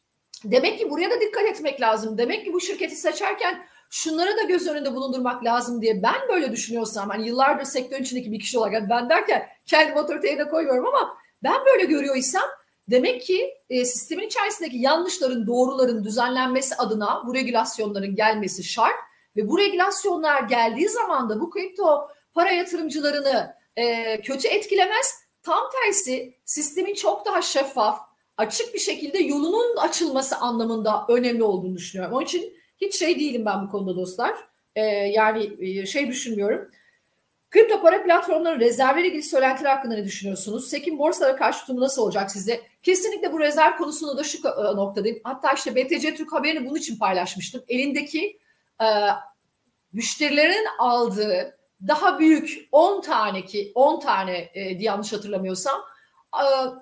Demek ki buraya da dikkat etmek lazım. Demek ki bu şirketi seçerken şunları da göz önünde bulundurmak lazım diye ben böyle düşünüyorsam hani yıllardır sektörün içindeki bir kişi olarak ben derken kendi otoriteye de koymuyorum ama ben böyle görüyorsam demek ki e, sistemin içerisindeki yanlışların doğruların düzenlenmesi adına bu regülasyonların gelmesi şart ve bu regülasyonlar geldiği zaman da bu kripto para yatırımcılarını e, kötü etkilemez. Tam tersi sistemin çok daha şeffaf, açık bir şekilde yolunun açılması anlamında önemli olduğunu düşünüyorum. Onun için hiç şey değilim ben bu konuda dostlar. E, yani e, şey düşünmüyorum. Kripto para platformlarının rezervleri ilgili söylentiler hakkında ne düşünüyorsunuz? SEK'in borsalara karşı tutumu nasıl olacak sizde? Kesinlikle bu rezerv konusunda da şu noktadayım. Hatta işte BTC Türk haberini bunun için paylaşmıştım. Elindeki e, müşterilerin aldığı daha büyük 10 tane ki 10 tane e, yanlış hatırlamıyorsam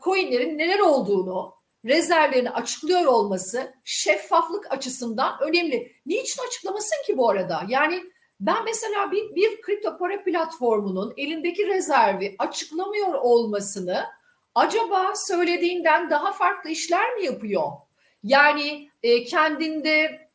coinlerin neler olduğunu rezervlerini açıklıyor olması şeffaflık açısından önemli. Niçin açıklamasın ki bu arada? Yani ben mesela bir, bir kripto para platformunun elindeki rezervi açıklamıyor olmasını acaba söylediğinden daha farklı işler mi yapıyor? Yani e, kendinde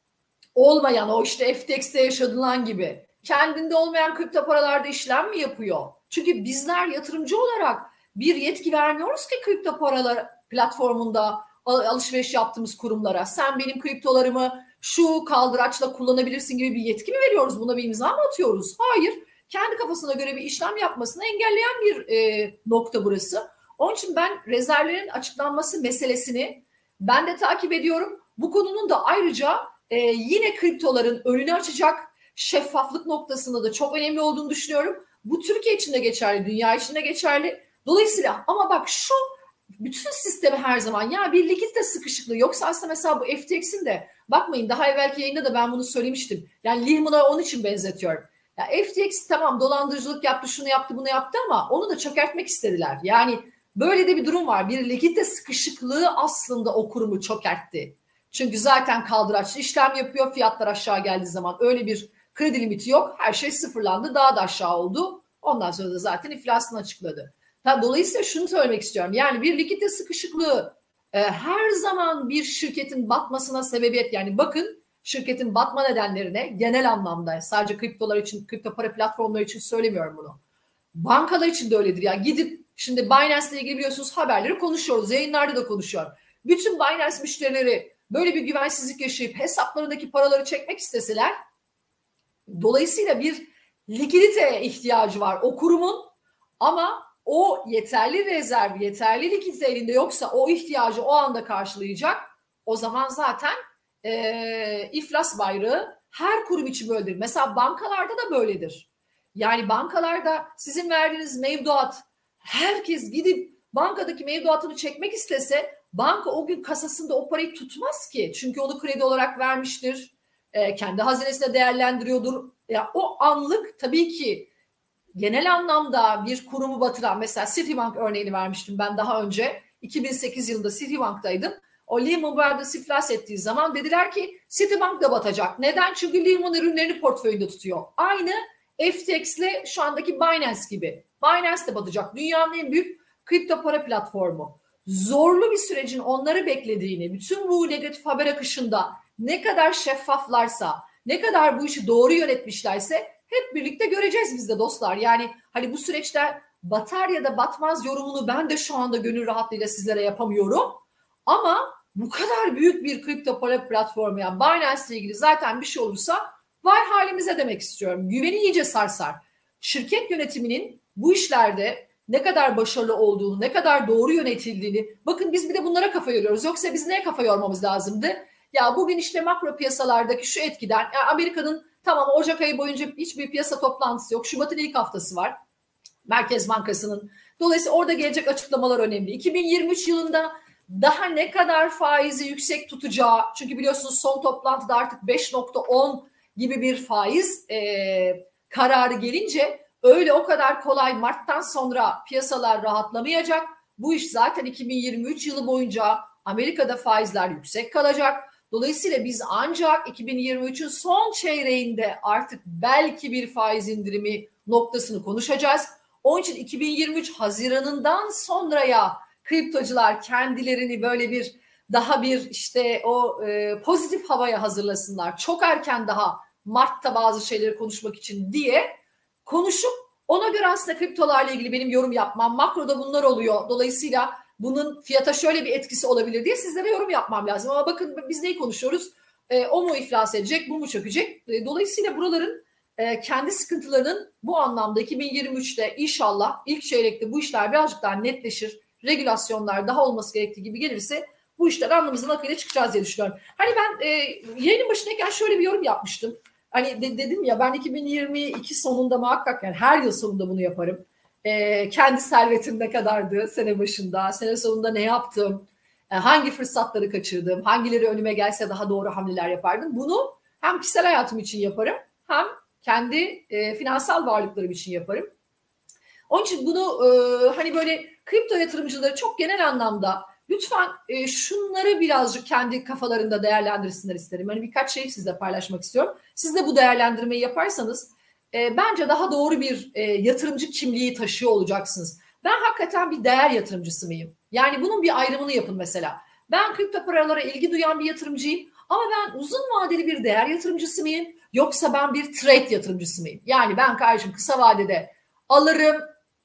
olmayan o işte FTX'te yaşadığından gibi kendinde olmayan kripto paralarda işlem mi yapıyor? Çünkü bizler yatırımcı olarak bir yetki vermiyoruz ki kripto paralar platformunda alışveriş yaptığımız kurumlara. Sen benim kriptolarımı şu kaldıraçla kullanabilirsin gibi bir yetki mi veriyoruz? Buna bir imza mı atıyoruz? Hayır. Kendi kafasına göre bir işlem yapmasını engelleyen bir e, nokta burası. Onun için ben rezervlerin açıklanması meselesini ben de takip ediyorum. Bu konunun da ayrıca e, yine kriptoların önünü açacak şeffaflık noktasında da çok önemli olduğunu düşünüyorum. Bu Türkiye için de geçerli, dünya için de geçerli. Dolayısıyla ama bak şu bütün sistemi her zaman ya bir likidite sıkışıklığı yoksa aslında mesela bu FTX'in de bakmayın daha evvelki yayında da ben bunu söylemiştim. Yani Lehman'a onun için benzetiyorum. Ya FTX tamam dolandırıcılık yaptı, şunu yaptı, bunu yaptı ama onu da çökertmek istediler. Yani böyle de bir durum var. Bir likidite sıkışıklığı aslında o kurumu çökertti. Çünkü zaten kaldıraçlı işlem yapıyor. Fiyatlar aşağı geldiği zaman öyle bir kredi limiti yok. Her şey sıfırlandı. Daha da aşağı oldu. Ondan sonra da zaten iflasını açıkladı. Dolayısıyla şunu söylemek istiyorum. Yani bir likidite sıkışıklığı e, her zaman bir şirketin batmasına sebebiyet yani bakın şirketin batma nedenlerine genel anlamda sadece kriptolar için kripto para platformları için söylemiyorum bunu. Bankalar için de öyledir. Yani gidip şimdi Binance ile ilgili biliyorsunuz haberleri konuşuyoruz. Yayınlarda da konuşuyor. Bütün Binance müşterileri böyle bir güvensizlik yaşayıp hesaplarındaki paraları çekmek isteseler dolayısıyla bir likidite ihtiyacı var o kurumun ama o yeterli rezerv, yeterli likidite elinde yoksa o ihtiyacı o anda karşılayacak. O zaman zaten e, iflas bayrağı her kurum için böyledir. Mesela bankalarda da böyledir. Yani bankalarda sizin verdiğiniz mevduat herkes gidip bankadaki mevduatını çekmek istese banka o gün kasasında o parayı tutmaz ki. Çünkü onu kredi olarak vermiştir. E, kendi hazinesine değerlendiriyordur. Ya o anlık tabii ki genel anlamda bir kurumu batıran mesela Citibank örneğini vermiştim ben daha önce. 2008 yılında Citibank'taydım. O Lehman Brothers iflas ettiği zaman dediler ki Citibank da batacak. Neden? Çünkü Lehman ürünlerini portföyünde tutuyor. Aynı FTX ile şu andaki Binance gibi. Binance de batacak. Dünyanın en büyük kripto para platformu. Zorlu bir sürecin onları beklediğini, bütün bu negatif haber akışında ne kadar şeffaflarsa, ne kadar bu işi doğru yönetmişlerse hep birlikte göreceğiz biz de dostlar. Yani hani bu süreçte batar ya da batmaz yorumunu ben de şu anda gönül rahatlığıyla sizlere yapamıyorum. Ama bu kadar büyük bir kripto para platformu yani Binance ile ilgili zaten bir şey olursa var halimize demek istiyorum. Güveni iyice sarsar. Şirket yönetiminin bu işlerde ne kadar başarılı olduğunu, ne kadar doğru yönetildiğini bakın biz bir de bunlara kafa yoruyoruz. Yoksa biz neye kafa yormamız lazımdı? Ya bugün işte makro piyasalardaki şu etkiden yani Amerika'nın tamam Ocak ayı boyunca hiçbir piyasa toplantısı yok. Şubat'ın ilk haftası var. Merkez Bankası'nın. Dolayısıyla orada gelecek açıklamalar önemli. 2023 yılında daha ne kadar faizi yüksek tutacağı çünkü biliyorsunuz son toplantıda artık 5.10 gibi bir faiz e, kararı gelince öyle o kadar kolay Mart'tan sonra piyasalar rahatlamayacak. Bu iş zaten 2023 yılı boyunca Amerika'da faizler yüksek kalacak. Dolayısıyla biz ancak 2023'ün son çeyreğinde artık belki bir faiz indirimi noktasını konuşacağız. Onun için 2023 Haziran'ından sonraya kriptocular kendilerini böyle bir daha bir işte o e, pozitif havaya hazırlasınlar. Çok erken daha Mart'ta bazı şeyleri konuşmak için diye konuşup ona göre aslında kriptolarla ilgili benim yorum yapmam. Makroda bunlar oluyor. Dolayısıyla bunun fiyata şöyle bir etkisi olabilir diye sizlere yorum yapmam lazım. Ama bakın biz neyi konuşuyoruz? E, o mu iflas edecek, bu mu çökecek? E, dolayısıyla buraların e, kendi sıkıntılarının bu anlamda 2023'te inşallah ilk çeyrekte bu işler birazcık daha netleşir. Regülasyonlar daha olması gerektiği gibi gelirse bu işler anlamımızın akıyla çıkacağız diye düşünüyorum. Hani ben e, yayının başındayken şöyle bir yorum yapmıştım. Hani de, dedim ya ben 2022 sonunda muhakkak yani her yıl sonunda bunu yaparım. E, kendi servetim ne kadardı sene başında, sene sonunda ne yaptım, e, hangi fırsatları kaçırdım, hangileri önüme gelse daha doğru hamleler yapardım. Bunu hem kişisel hayatım için yaparım hem kendi e, finansal varlıklarım için yaparım. Onun için bunu e, hani böyle kripto yatırımcıları çok genel anlamda lütfen e, şunları birazcık kendi kafalarında değerlendirsinler isterim. Hani birkaç şey sizle paylaşmak istiyorum. Siz de bu değerlendirmeyi yaparsanız e, bence daha doğru bir e, yatırımcı kimliği taşıyor olacaksınız. Ben hakikaten bir değer yatırımcısı mıyım? Yani bunun bir ayrımını yapın mesela. Ben kripto paralara ilgi duyan bir yatırımcıyım ama ben uzun vadeli bir değer yatırımcısı mıyım? Yoksa ben bir trade yatırımcısı mıyım? Yani ben kardeşim kısa vadede alırım,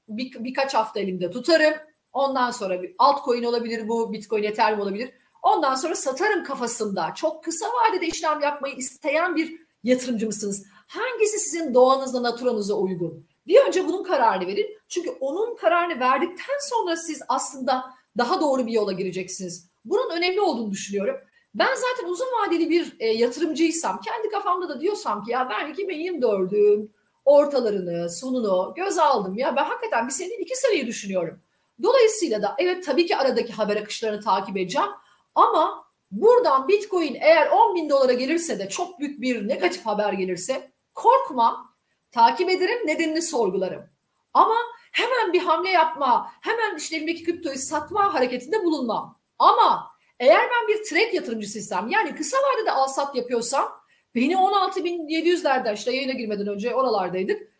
bir, birkaç hafta elimde tutarım. Ondan sonra bir altcoin olabilir bu, bitcoin, ethereum olabilir. Ondan sonra satarım kafasında. Çok kısa vadede işlem yapmayı isteyen bir yatırımcı mısınız? Hangisi sizin doğanızla, naturanıza uygun? Bir önce bunun kararını verin. Çünkü onun kararını verdikten sonra siz aslında daha doğru bir yola gireceksiniz. Bunun önemli olduğunu düşünüyorum. Ben zaten uzun vadeli bir e, yatırımcıysam, kendi kafamda da diyorsam ki ya ben 2024'ün ortalarını, sonunu göz aldım. Ya ben hakikaten bir senin iki seneyi düşünüyorum. Dolayısıyla da evet tabii ki aradaki haber akışlarını takip edeceğim. Ama buradan Bitcoin eğer 10 bin dolara gelirse de çok büyük bir negatif haber gelirse korkmam. Takip ederim, nedenini sorgularım. Ama hemen bir hamle yapma, hemen işte elimdeki kriptoyu satma hareketinde bulunmam. Ama eğer ben bir trade yatırımcısıysam yani kısa vadede al sat yapıyorsam beni 16.700'lerden işte yayına girmeden önce oralardaydık.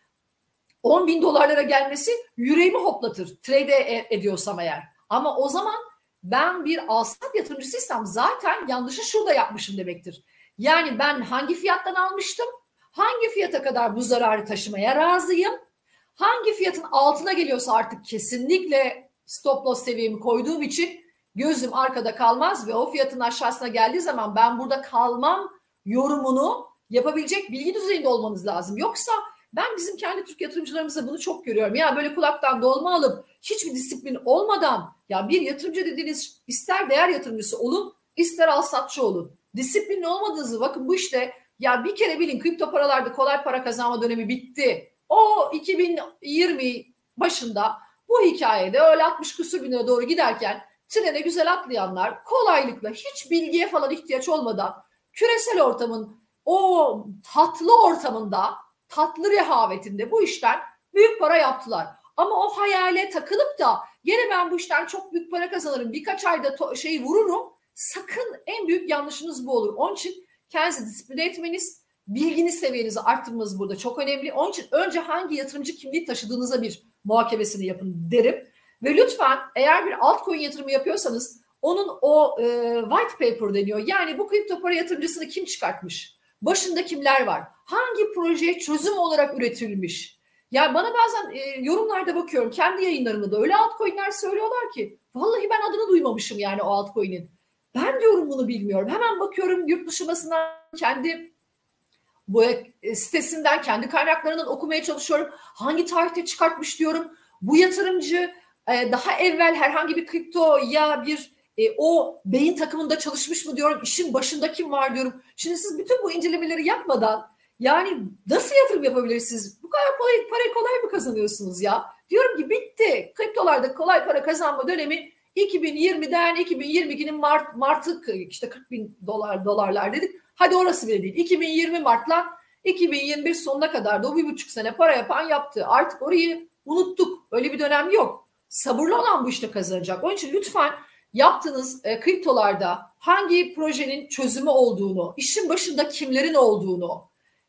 10 bin dolarlara gelmesi yüreğimi hoplatır. Trade e, ediyorsam eğer. Ama o zaman ben bir alsat yatırımcısıysam zaten yanlışı şurada yapmışım demektir. Yani ben hangi fiyattan almıştım? Hangi fiyata kadar bu zararı taşımaya razıyım? Hangi fiyatın altına geliyorsa artık kesinlikle stop loss seviyemi koyduğum için gözüm arkada kalmaz ve o fiyatın aşağısına geldiği zaman ben burada kalmam yorumunu yapabilecek bilgi düzeyinde olmanız lazım. Yoksa ben bizim kendi Türk yatırımcılarımızda bunu çok görüyorum. Ya böyle kulaktan dolma alıp hiçbir disiplin olmadan ya bir yatırımcı dediğiniz ister değer yatırımcısı olun ister al satçı olun. Disiplinli olmadığınızı bakın bu işte ya bir kere bilin kripto paralarda kolay para kazanma dönemi bitti. O 2020 başında bu hikayede öyle 60 küsur bin lira doğru giderken trene güzel atlayanlar kolaylıkla hiç bilgiye falan ihtiyaç olmadan küresel ortamın o tatlı ortamında tatlı rehavetinde bu işten büyük para yaptılar. Ama o hayale takılıp da gene ben bu işten çok büyük para kazanırım birkaç ayda şeyi vururum sakın en büyük yanlışınız bu olur. Onun için kendinizi disipline etmeniz, bilgini seviyenizi arttırmanız burada çok önemli. Onun için önce hangi yatırımcı kimliği taşıdığınıza bir muhakemesini yapın derim. Ve lütfen eğer bir altcoin yatırımı yapıyorsanız onun o e, white paper deniyor. Yani bu kripto para yatırımcısını kim çıkartmış? Başında kimler var? Hangi projeye çözüm olarak üretilmiş? Ya bana bazen e, yorumlarda bakıyorum kendi yayınlarımda da öyle altcoin'ler söylüyorlar ki vallahi ben adını duymamışım yani o altcoin'in. Ben diyorum bunu bilmiyorum. Hemen bakıyorum yurt dışı basından kendi bu e, sitesinden kendi kaynaklarından okumaya çalışıyorum. Hangi tarihte çıkartmış diyorum. Bu yatırımcı e, daha evvel herhangi bir kripto ya bir e, o beyin takımında çalışmış mı diyorum. İşin başında kim var diyorum. Şimdi siz bütün bu incelemeleri yapmadan yani nasıl yatırım yapabilirsiniz? Bu kadar kolay, parayı kolay mı kazanıyorsunuz ya? Diyorum ki bitti. Kriptolarda kolay para kazanma dönemi 2020'den 2022'nin Mart Mart'ı işte 40 bin dolar dolarlar dedik. Hadi orası bile değil. 2020 Mart'la 2021 sonuna kadar da o bir buçuk sene para yapan yaptı. Artık orayı unuttuk. Öyle bir dönem yok. Sabırlı olan bu işte kazanacak. Onun için lütfen yaptığınız e, kriptolarda hangi projenin çözümü olduğunu, işin başında kimlerin olduğunu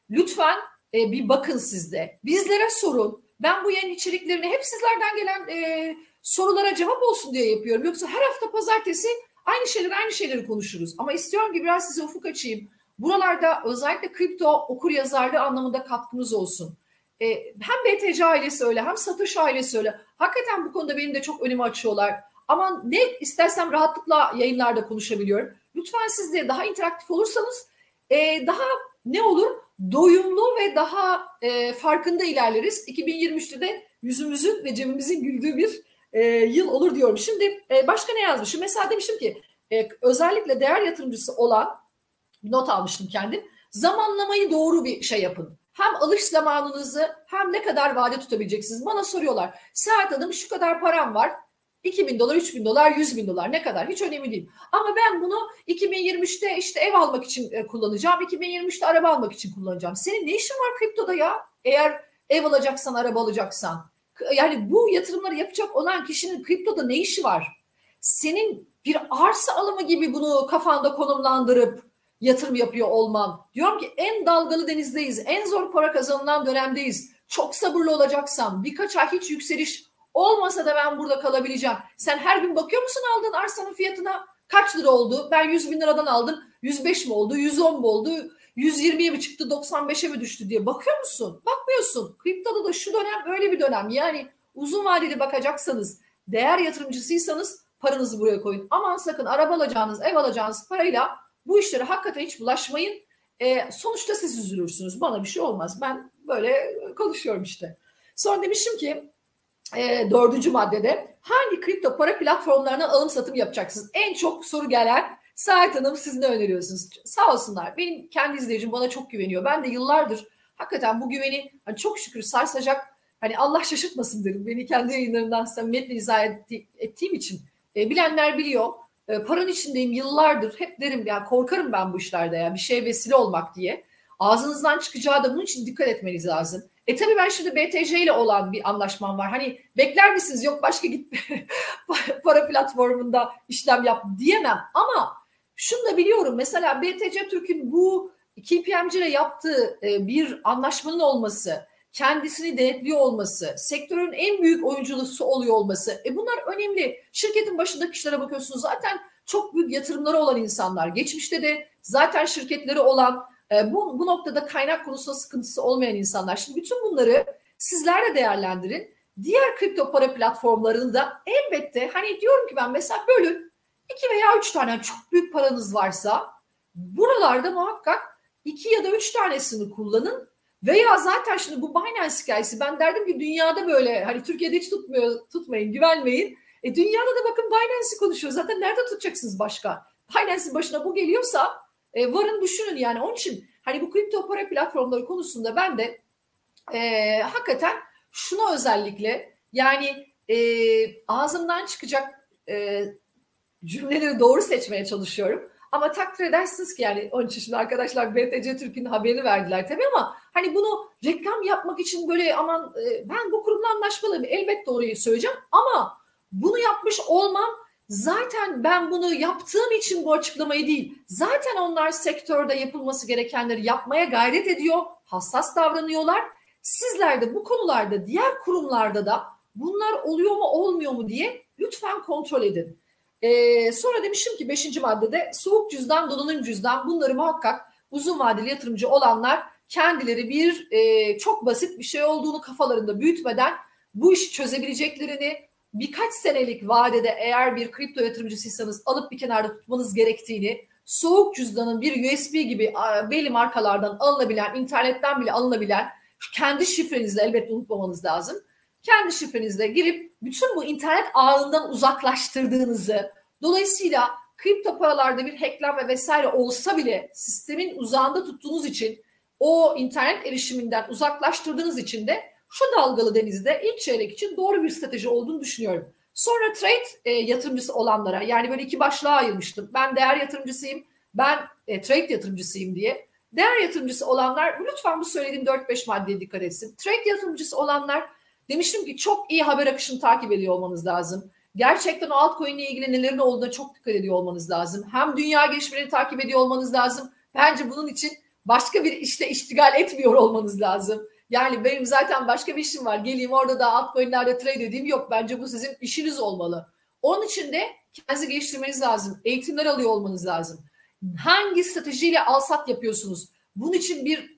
lütfen e, bir bakın sizde. Bizlere sorun. Ben bu yeni içeriklerini hep sizlerden gelen e, sorulara cevap olsun diye yapıyorum. Yoksa her hafta pazartesi aynı şeyleri aynı şeyleri konuşuruz. Ama istiyorum ki biraz size ufuk açayım. Buralarda özellikle kripto okur yazarlığı anlamında katkımız olsun. Ee, hem BTC ailesi öyle hem satış ailesi öyle. Hakikaten bu konuda benim de çok önümü açıyorlar. Ama ne istersem rahatlıkla yayınlarda konuşabiliyorum. Lütfen siz de daha interaktif olursanız e, daha ne olur? Doyumlu ve daha e, farkında ilerleriz. 2023'te de yüzümüzün ve cebimizin güldüğü bir e, yıl olur diyorum. Şimdi e, başka ne yazmışım? Mesela demişim ki e, özellikle değer yatırımcısı olan not almıştım kendim. Zamanlamayı doğru bir şey yapın. Hem alış zamanınızı hem ne kadar vade tutabileceksiniz. Bana soruyorlar. Serhat Hanım şu kadar param var. 2 bin dolar, 3 bin dolar, 100 bin dolar ne kadar hiç önemli değil. Ama ben bunu 2023'te işte ev almak için e, kullanacağım. 2023'te araba almak için kullanacağım. Senin ne işin var kriptoda ya? Eğer ev alacaksan, araba alacaksan yani bu yatırımları yapacak olan kişinin kriptoda ne işi var? Senin bir arsa alımı gibi bunu kafanda konumlandırıp yatırım yapıyor olman. Diyorum ki en dalgalı denizdeyiz. En zor para kazanılan dönemdeyiz. Çok sabırlı olacaksan birkaç ay hiç yükseliş olmasa da ben burada kalabileceğim. Sen her gün bakıyor musun aldığın arsanın fiyatına? Kaç lira oldu? Ben 100 bin liradan aldım. 105 mi oldu? 110 mu oldu? 120'ye mi çıktı 95'e mi düştü diye bakıyor musun? Bakmıyorsun. Kriptoda da şu dönem öyle bir dönem. Yani uzun vadeli bakacaksanız, değer yatırımcısıysanız paranızı buraya koyun. Aman sakın araba alacağınız, ev alacağınız parayla bu işlere hakikaten hiç bulaşmayın. E, sonuçta siz üzülürsünüz. Bana bir şey olmaz. Ben böyle konuşuyorum işte. Sonra demişim ki e, dördüncü maddede hangi kripto para platformlarına alım satım yapacaksınız? En çok soru gelen Saat Hanım siz ne öneriyorsunuz? Sağ olsunlar. Benim kendi izleyicim bana çok güveniyor. Ben de yıllardır hakikaten bu güveni hani çok şükür sarsacak hani Allah şaşırtmasın derim. Beni kendi yayınlarından samimiyetle izah ettiğim için. E, bilenler biliyor. E, paran içindeyim yıllardır. Hep derim ya korkarım ben bu işlerde ya bir şeye vesile olmak diye. Ağzınızdan çıkacağı da bunun için dikkat etmeniz lazım. E tabii ben şimdi BTC ile olan bir anlaşmam var. Hani bekler misiniz yok başka git para platformunda işlem yap diyemem. Ama şunu da biliyorum mesela BTC Türk'ün bu KPMG ile yaptığı e, bir anlaşmanın olması, kendisini denetliyor olması, sektörün en büyük oyuncusu oluyor olması. E bunlar önemli. Şirketin başındaki kişilere bakıyorsunuz zaten çok büyük yatırımları olan insanlar. Geçmişte de zaten şirketleri olan e, bu, bu noktada kaynak konusunda sıkıntısı olmayan insanlar. Şimdi bütün bunları sizler de değerlendirin. Diğer kripto para platformlarında elbette hani diyorum ki ben mesela bölün iki veya üç tane çok büyük paranız varsa buralarda muhakkak iki ya da üç tanesini kullanın veya zaten şimdi bu Binance hikayesi ben derdim ki dünyada böyle hani Türkiye'de hiç tutmuyor tutmayın güvenmeyin. E dünyada da bakın Binance'i konuşuyor. Zaten nerede tutacaksınız başka? Binance'in başına bu geliyorsa e, varın düşünün yani. Onun için hani bu kripto para platformları konusunda ben de e, hakikaten şunu özellikle yani e, ağzımdan çıkacak e, cümleleri doğru seçmeye çalışıyorum. Ama takdir edersiniz ki yani onun için arkadaşlar BTC Türk'ün haberini verdiler tabii ama hani bunu reklam yapmak için böyle aman e, ben bu kurumla anlaşmalıyım elbette doğruyu söyleyeceğim ama bunu yapmış olmam zaten ben bunu yaptığım için bu açıklamayı değil zaten onlar sektörde yapılması gerekenleri yapmaya gayret ediyor hassas davranıyorlar sizler de bu konularda diğer kurumlarda da bunlar oluyor mu olmuyor mu diye lütfen kontrol edin. Ee, sonra demişim ki 5. maddede soğuk cüzdan, donanım cüzdan bunları muhakkak uzun vadeli yatırımcı olanlar kendileri bir e, çok basit bir şey olduğunu kafalarında büyütmeden bu işi çözebileceklerini birkaç senelik vadede eğer bir kripto yatırımcısıysanız alıp bir kenarda tutmanız gerektiğini soğuk cüzdanın bir USB gibi belli markalardan alınabilen, internetten bile alınabilen kendi şifrenizle elbette unutmamanız lazım kendi şifrenizle girip bütün bu internet ağından uzaklaştırdığınızı, dolayısıyla kripto paralarda bir hacklenme vesaire olsa bile sistemin uzağında tuttuğunuz için o internet erişiminden uzaklaştırdığınız için de şu dalgalı denizde ilk çeyrek için doğru bir strateji olduğunu düşünüyorum. Sonra trade e, yatırımcısı olanlara yani böyle iki başlığa ayırmıştım. Ben değer yatırımcısıyım, ben e, trade yatırımcısıyım diye. Değer yatırımcısı olanlar lütfen bu söylediğim 4-5 maddeye dikkat etsin. Trade yatırımcısı olanlar Demiştim ki çok iyi haber akışını takip ediyor olmanız lazım. Gerçekten altcoin ile ilgili nelerin olduğuna çok dikkat ediyor olmanız lazım. Hem dünya gelişmelerini takip ediyor olmanız lazım. Bence bunun için başka bir işle iştigal etmiyor olmanız lazım. Yani benim zaten başka bir işim var. Geleyim orada da altcoin'lerde trade edeyim. Yok bence bu sizin işiniz olmalı. Onun için de kendinizi geliştirmeniz lazım. Eğitimler alıyor olmanız lazım. Hangi stratejiyle al sat yapıyorsunuz? Bunun için bir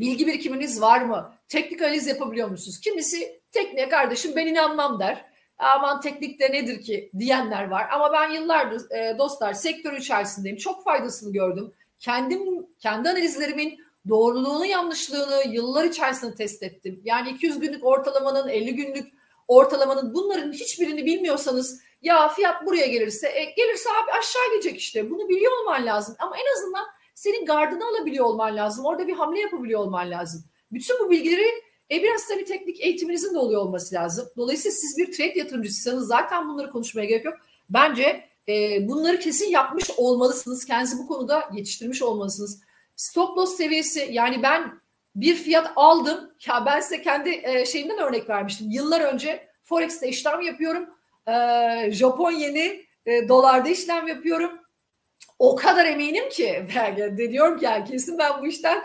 bilgi birikiminiz var mı? Teknik analiz yapabiliyor musunuz? Kimisi tekniğe kardeşim ben inanmam der. Aman teknikte nedir ki diyenler var. Ama ben yıllardır e, dostlar sektör içerisindeyim. Çok faydasını gördüm. Kendim kendi analizlerimin doğruluğunu yanlışlığını yıllar içerisinde test ettim. Yani 200 günlük ortalamanın 50 günlük ortalamanın bunların hiçbirini bilmiyorsanız ya fiyat buraya gelirse e, gelirse abi aşağı gelecek işte bunu biliyor olman lazım ama en azından senin gardını alabiliyor olman lazım orada bir hamle yapabiliyor olman lazım bütün bu bilgileri e, biraz tabii teknik eğitiminizin de oluyor olması lazım. Dolayısıyla siz bir trade yatırımcısıysanız zaten bunları konuşmaya gerek yok. Bence e, bunları kesin yapmış olmalısınız. Kendinizi bu konuda yetiştirmiş olmalısınız. Stop loss seviyesi yani ben bir fiyat aldım. Ya ben size kendi e, şeyimden örnek vermiştim. Yıllar önce Forex'te işlem yapıyorum. E, Japon yeni e, dolarda işlem yapıyorum. O kadar eminim ki de diyorum ki yani kesin ben bu işten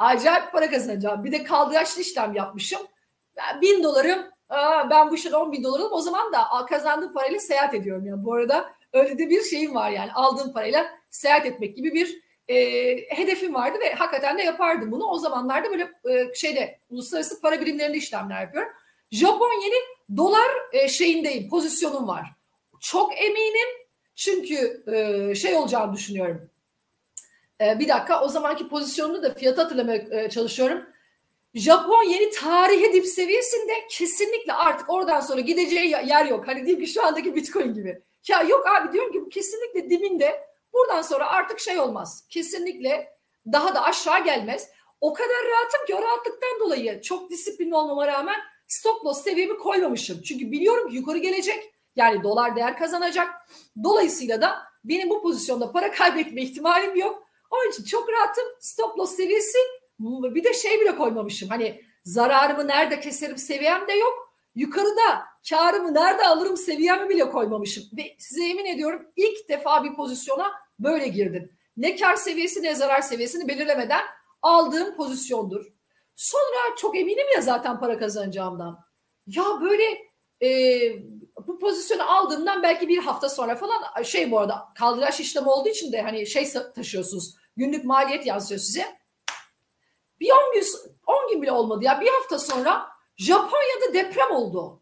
acayip para kazanacağım. Bir de kaldıraçlı işlem yapmışım. Ben bin dolarım aa, ben bu işten 10 bin dolarım o zaman da kazandığım parayla seyahat ediyorum. Yani bu arada öyle de bir şeyim var yani aldığım parayla seyahat etmek gibi bir e, hedefim vardı ve hakikaten de yapardım bunu. O zamanlarda böyle e, şeyde uluslararası para birimlerinde işlemler yapıyorum. Japon dolar e, şeyindeyim, pozisyonum var. Çok eminim çünkü e, şey olacağını düşünüyorum. Ee, bir dakika o zamanki pozisyonunu da fiyatı hatırlamaya e, çalışıyorum. Japon yeni tarihi dip seviyesinde kesinlikle artık oradan sonra gideceği yer yok. Hani diyeyim ki şu andaki Bitcoin gibi. Ya yok abi diyorum ki bu kesinlikle dibinde buradan sonra artık şey olmaz. Kesinlikle daha da aşağı gelmez. O kadar rahatım ki o rahatlıktan dolayı çok disiplinli olmama rağmen stop loss seviyemi koymamışım. Çünkü biliyorum ki yukarı gelecek. Yani dolar değer kazanacak. Dolayısıyla da benim bu pozisyonda para kaybetme ihtimalim yok. Onun için çok rahatım. Stop loss seviyesi bir de şey bile koymamışım. Hani zararımı nerede keserim seviyem de yok. Yukarıda karımı nerede alırım seviyemi bile koymamışım. Ve size emin ediyorum ilk defa bir pozisyona böyle girdim. Ne kar seviyesi ne zarar seviyesini belirlemeden aldığım pozisyondur. Sonra çok eminim ya zaten para kazanacağımdan. Ya böyle e, bu pozisyonu aldığımdan belki bir hafta sonra falan şey bu arada kaldıraç işlemi olduğu için de hani şey taşıyorsunuz. Günlük maliyet yansıyor size. Bir 10 gün 10 gün bile olmadı ya bir hafta sonra Japonya'da deprem oldu.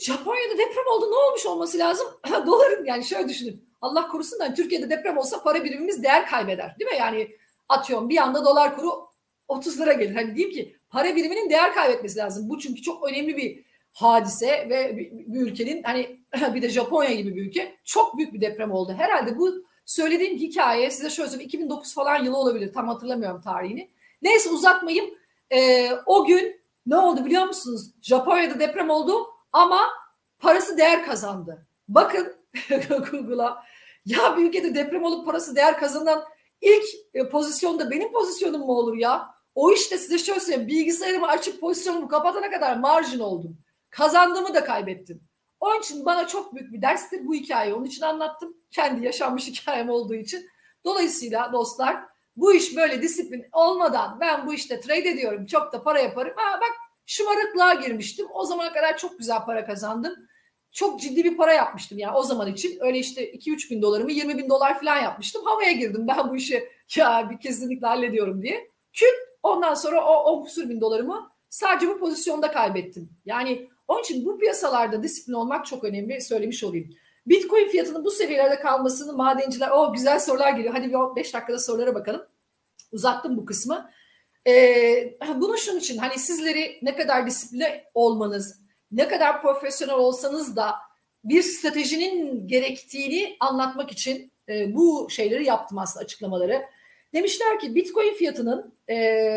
Japonya'da deprem oldu ne olmuş olması lazım? Doların yani şöyle düşünün. Allah korusun da Türkiye'de deprem olsa para birimimiz değer kaybeder. Değil mi? Yani atıyorum bir anda dolar kuru 30 lira gelir. Hani diyeyim ki para biriminin değer kaybetmesi lazım. Bu çünkü çok önemli bir hadise ve bir ülkenin hani bir de Japonya gibi bir ülke çok büyük bir deprem oldu. Herhalde bu söylediğim hikaye size şöyle söyleyeyim 2009 falan yılı olabilir. Tam hatırlamıyorum tarihini. Neyse uzatmayayım. Ee, o gün ne oldu biliyor musunuz? Japonya'da deprem oldu ama parası değer kazandı. Bakın Google'a ya bir ülkede deprem olup parası değer kazanan ilk e, pozisyonda benim pozisyonum mu olur ya? O işte size şöyle söyleyeyim bilgisayarımı açıp pozisyonumu kapatana kadar marjin oldum. Kazandığımı da kaybettim. Onun için bana çok büyük bir derstir bu hikayeyi. Onun için anlattım. Kendi yaşanmış hikayem olduğu için. Dolayısıyla dostlar bu iş böyle disiplin olmadan ben bu işte trade ediyorum çok da para yaparım. Ha bak şımarıklığa girmiştim. O zamana kadar çok güzel para kazandım. Çok ciddi bir para yapmıştım yani o zaman için. Öyle işte 2-3 bin dolarımı 20 bin dolar falan yapmıştım. Havaya girdim ben bu işi ya bir kesinlikle hallediyorum diye. Küt ondan sonra o 10 küsür bin dolarımı sadece bu pozisyonda kaybettim. Yani onun için bu piyasalarda disiplin olmak çok önemli söylemiş olayım. Bitcoin fiyatının bu seviyelerde kalmasını madenciler o güzel sorular geliyor. Hadi bir 5 dakikada sorulara bakalım. Uzattım bu kısmı. Ee, bunu şunun için hani sizleri ne kadar disiplinli olmanız, ne kadar profesyonel olsanız da bir stratejinin gerektiğini anlatmak için e, bu şeyleri yaptım aslında açıklamaları. Demişler ki Bitcoin fiyatının e,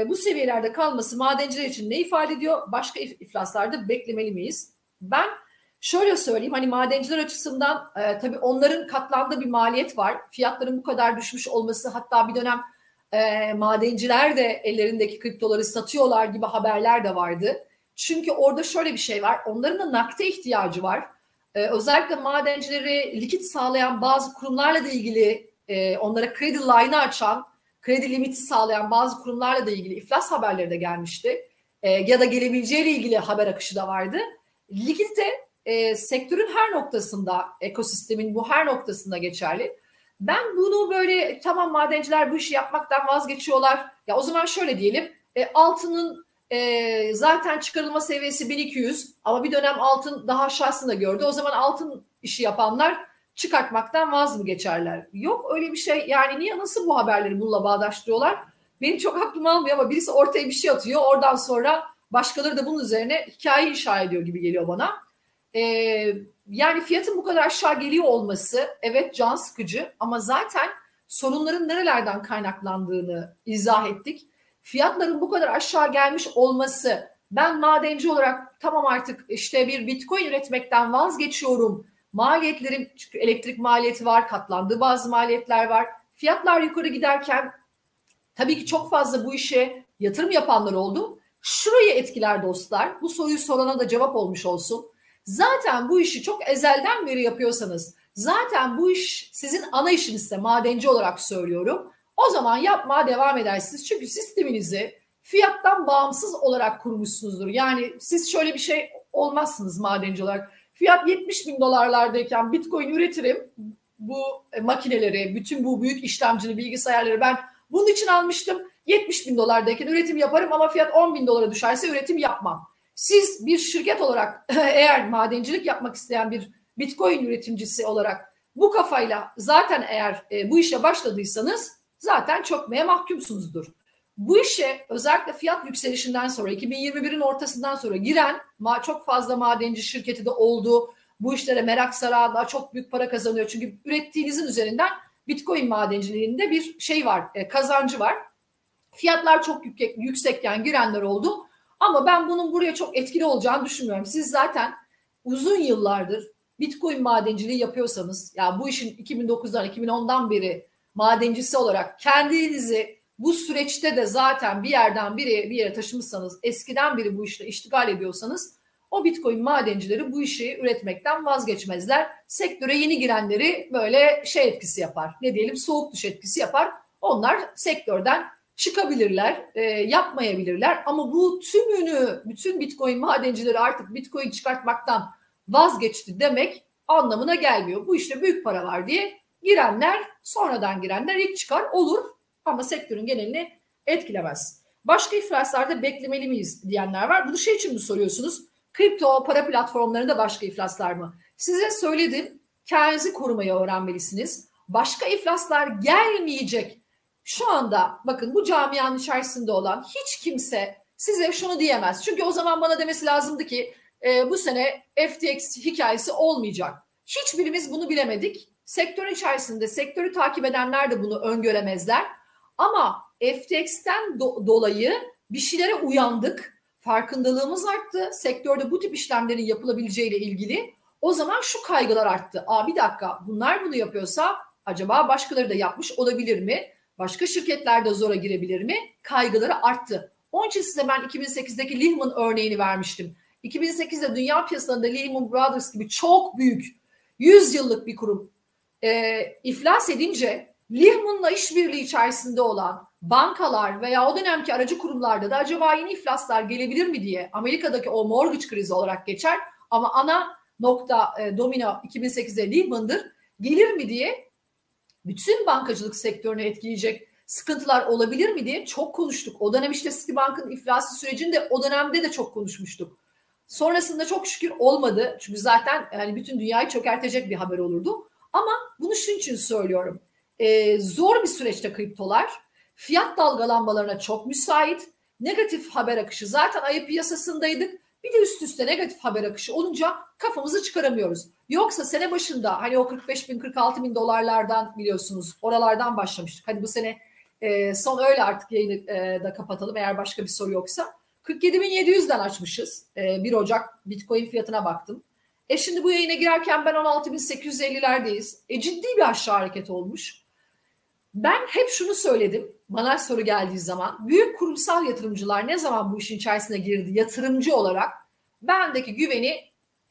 bu seviyelerde kalması madenciler için ne ifade ediyor? Başka iflaslarda beklemeli miyiz? Ben Şöyle söyleyeyim hani madenciler açısından e, tabii onların katlandığı bir maliyet var. Fiyatların bu kadar düşmüş olması hatta bir dönem e, madenciler de ellerindeki kriptoları satıyorlar gibi haberler de vardı. Çünkü orada şöyle bir şey var. Onların da nakde ihtiyacı var. E, özellikle madencileri likit sağlayan bazı kurumlarla da ilgili e, onlara kredi line'ı açan, kredi limiti sağlayan bazı kurumlarla da ilgili iflas haberleri de gelmişti. E, ya da gelebileceğiyle ilgili haber akışı da vardı. Likidite e, sektörün her noktasında, ekosistemin bu her noktasında geçerli. Ben bunu böyle tamam madenciler bu işi yapmaktan vazgeçiyorlar. Ya o zaman şöyle diyelim, e, altının e, zaten çıkarılma seviyesi 1200 ama bir dönem altın daha aşağısında gördü. O zaman altın işi yapanlar çıkartmaktan vaz mı geçerler? Yok öyle bir şey. Yani niye nasıl bu haberleri bununla bağdaştırıyorlar? Benim çok aklım almıyor ama birisi ortaya bir şey atıyor. Oradan sonra başkaları da bunun üzerine hikaye inşa ediyor gibi geliyor bana. Ee, yani fiyatın bu kadar aşağı geliyor olması evet can sıkıcı ama zaten sorunların nerelerden kaynaklandığını izah ettik. Fiyatların bu kadar aşağı gelmiş olması ben madenci olarak tamam artık işte bir bitcoin üretmekten vazgeçiyorum. Maliyetlerim çünkü elektrik maliyeti var, katlandığı bazı maliyetler var. Fiyatlar yukarı giderken tabii ki çok fazla bu işe yatırım yapanlar oldu. Şurayı etkiler dostlar. Bu soruyu sorana da cevap olmuş olsun. Zaten bu işi çok ezelden beri yapıyorsanız, zaten bu iş sizin ana işinizse madenci olarak söylüyorum. O zaman yapmaya devam edersiniz. Çünkü sisteminizi fiyattan bağımsız olarak kurmuşsunuzdur. Yani siz şöyle bir şey olmazsınız madenci olarak. Fiyat 70 bin dolarlardayken bitcoin üretirim. Bu makineleri, bütün bu büyük işlemcili bilgisayarları ben bunun için almıştım. 70 bin dolardayken üretim yaparım ama fiyat 10 bin dolara düşerse üretim yapmam. Siz bir şirket olarak eğer madencilik yapmak isteyen bir bitcoin üretimcisi olarak bu kafayla zaten eğer e, bu işe başladıysanız zaten çökmeye mahkumsunuzdur. Bu işe özellikle fiyat yükselişinden sonra 2021'in ortasından sonra giren çok fazla madenci şirketi de oldu. Bu işlere merak saran çok büyük para kazanıyor. Çünkü ürettiğinizin üzerinden Bitcoin madenciliğinde bir şey var, e, kazancı var. Fiyatlar çok yüksek, yüksekken girenler oldu. Ama ben bunun buraya çok etkili olacağını düşünmüyorum. Siz zaten uzun yıllardır Bitcoin madenciliği yapıyorsanız, ya bu işin 2009'dan 2010'dan beri madencisi olarak kendinizi bu süreçte de zaten bir yerden bir yere, bir yere taşımışsanız, eskiden biri bu işle iştigal ediyorsanız o Bitcoin madencileri bu işi üretmekten vazgeçmezler. Sektöre yeni girenleri böyle şey etkisi yapar. Ne diyelim soğuk duş etkisi yapar. Onlar sektörden çıkabilirler, e, yapmayabilirler. Ama bu tümünü, bütün Bitcoin madencileri artık Bitcoin çıkartmaktan vazgeçti demek anlamına gelmiyor. Bu işte büyük para var diye girenler, sonradan girenler ilk çıkar olur ama sektörün genelini etkilemez. Başka iflaslarda beklemeli miyiz diyenler var. Bunu şey için mi soruyorsunuz? Kripto para platformlarında başka iflaslar mı? Size söyledim. Kendinizi korumayı öğrenmelisiniz. Başka iflaslar gelmeyecek. Şu anda bakın bu camianın içerisinde olan hiç kimse size şunu diyemez. Çünkü o zaman bana demesi lazımdı ki e, bu sene FTX hikayesi olmayacak. Hiçbirimiz bunu bilemedik. Sektör içerisinde sektörü takip edenler de bunu öngöremezler. Ama FTX'ten do- dolayı bir şeylere uyandık. Farkındalığımız arttı. Sektörde bu tip işlemlerin yapılabileceğiyle ilgili. O zaman şu kaygılar arttı. Aa bir dakika bunlar bunu yapıyorsa acaba başkaları da yapmış olabilir mi? Başka şirketler de zora girebilir mi? Kaygıları arttı. Onun için size ben 2008'deki Lehman örneğini vermiştim. 2008'de dünya piyasalarında Lehman Brothers gibi çok büyük 100 yıllık bir kurum e, iflas edince Lehman'la işbirliği içerisinde olan bankalar veya o dönemki aracı kurumlarda da acaba yeni iflaslar gelebilir mi diye Amerika'daki o mortgage krizi olarak geçer ama ana nokta e, domino 2008'de Lehman'dır. Gelir mi diye bütün bankacılık sektörünü etkileyecek sıkıntılar olabilir mi diye çok konuştuk. O dönem işte Citibank'ın iflası sürecinde o dönemde de çok konuşmuştuk. Sonrasında çok şükür olmadı. Çünkü zaten yani bütün dünyayı çökertecek bir haber olurdu. Ama bunu şunun için söylüyorum. Ee, zor bir süreçte kriptolar. Fiyat dalgalanmalarına çok müsait. Negatif haber akışı. Zaten ayı piyasasındaydık. Bir de üst üste negatif haber akışı olunca kafamızı çıkaramıyoruz. Yoksa sene başında hani o 45 bin 46 bin dolarlardan biliyorsunuz oralardan başlamıştık. Hani bu sene e, son öyle artık yayını e, da kapatalım eğer başka bir soru yoksa. 47.700'den açmışız. E, 1 Ocak Bitcoin fiyatına baktım. E şimdi bu yayına girerken ben 16.850'lerdeyiz. E ciddi bir aşağı hareket olmuş. Ben hep şunu söyledim. Bana soru geldiği zaman büyük kurumsal yatırımcılar ne zaman bu işin içerisine girdi yatırımcı olarak bendeki güveni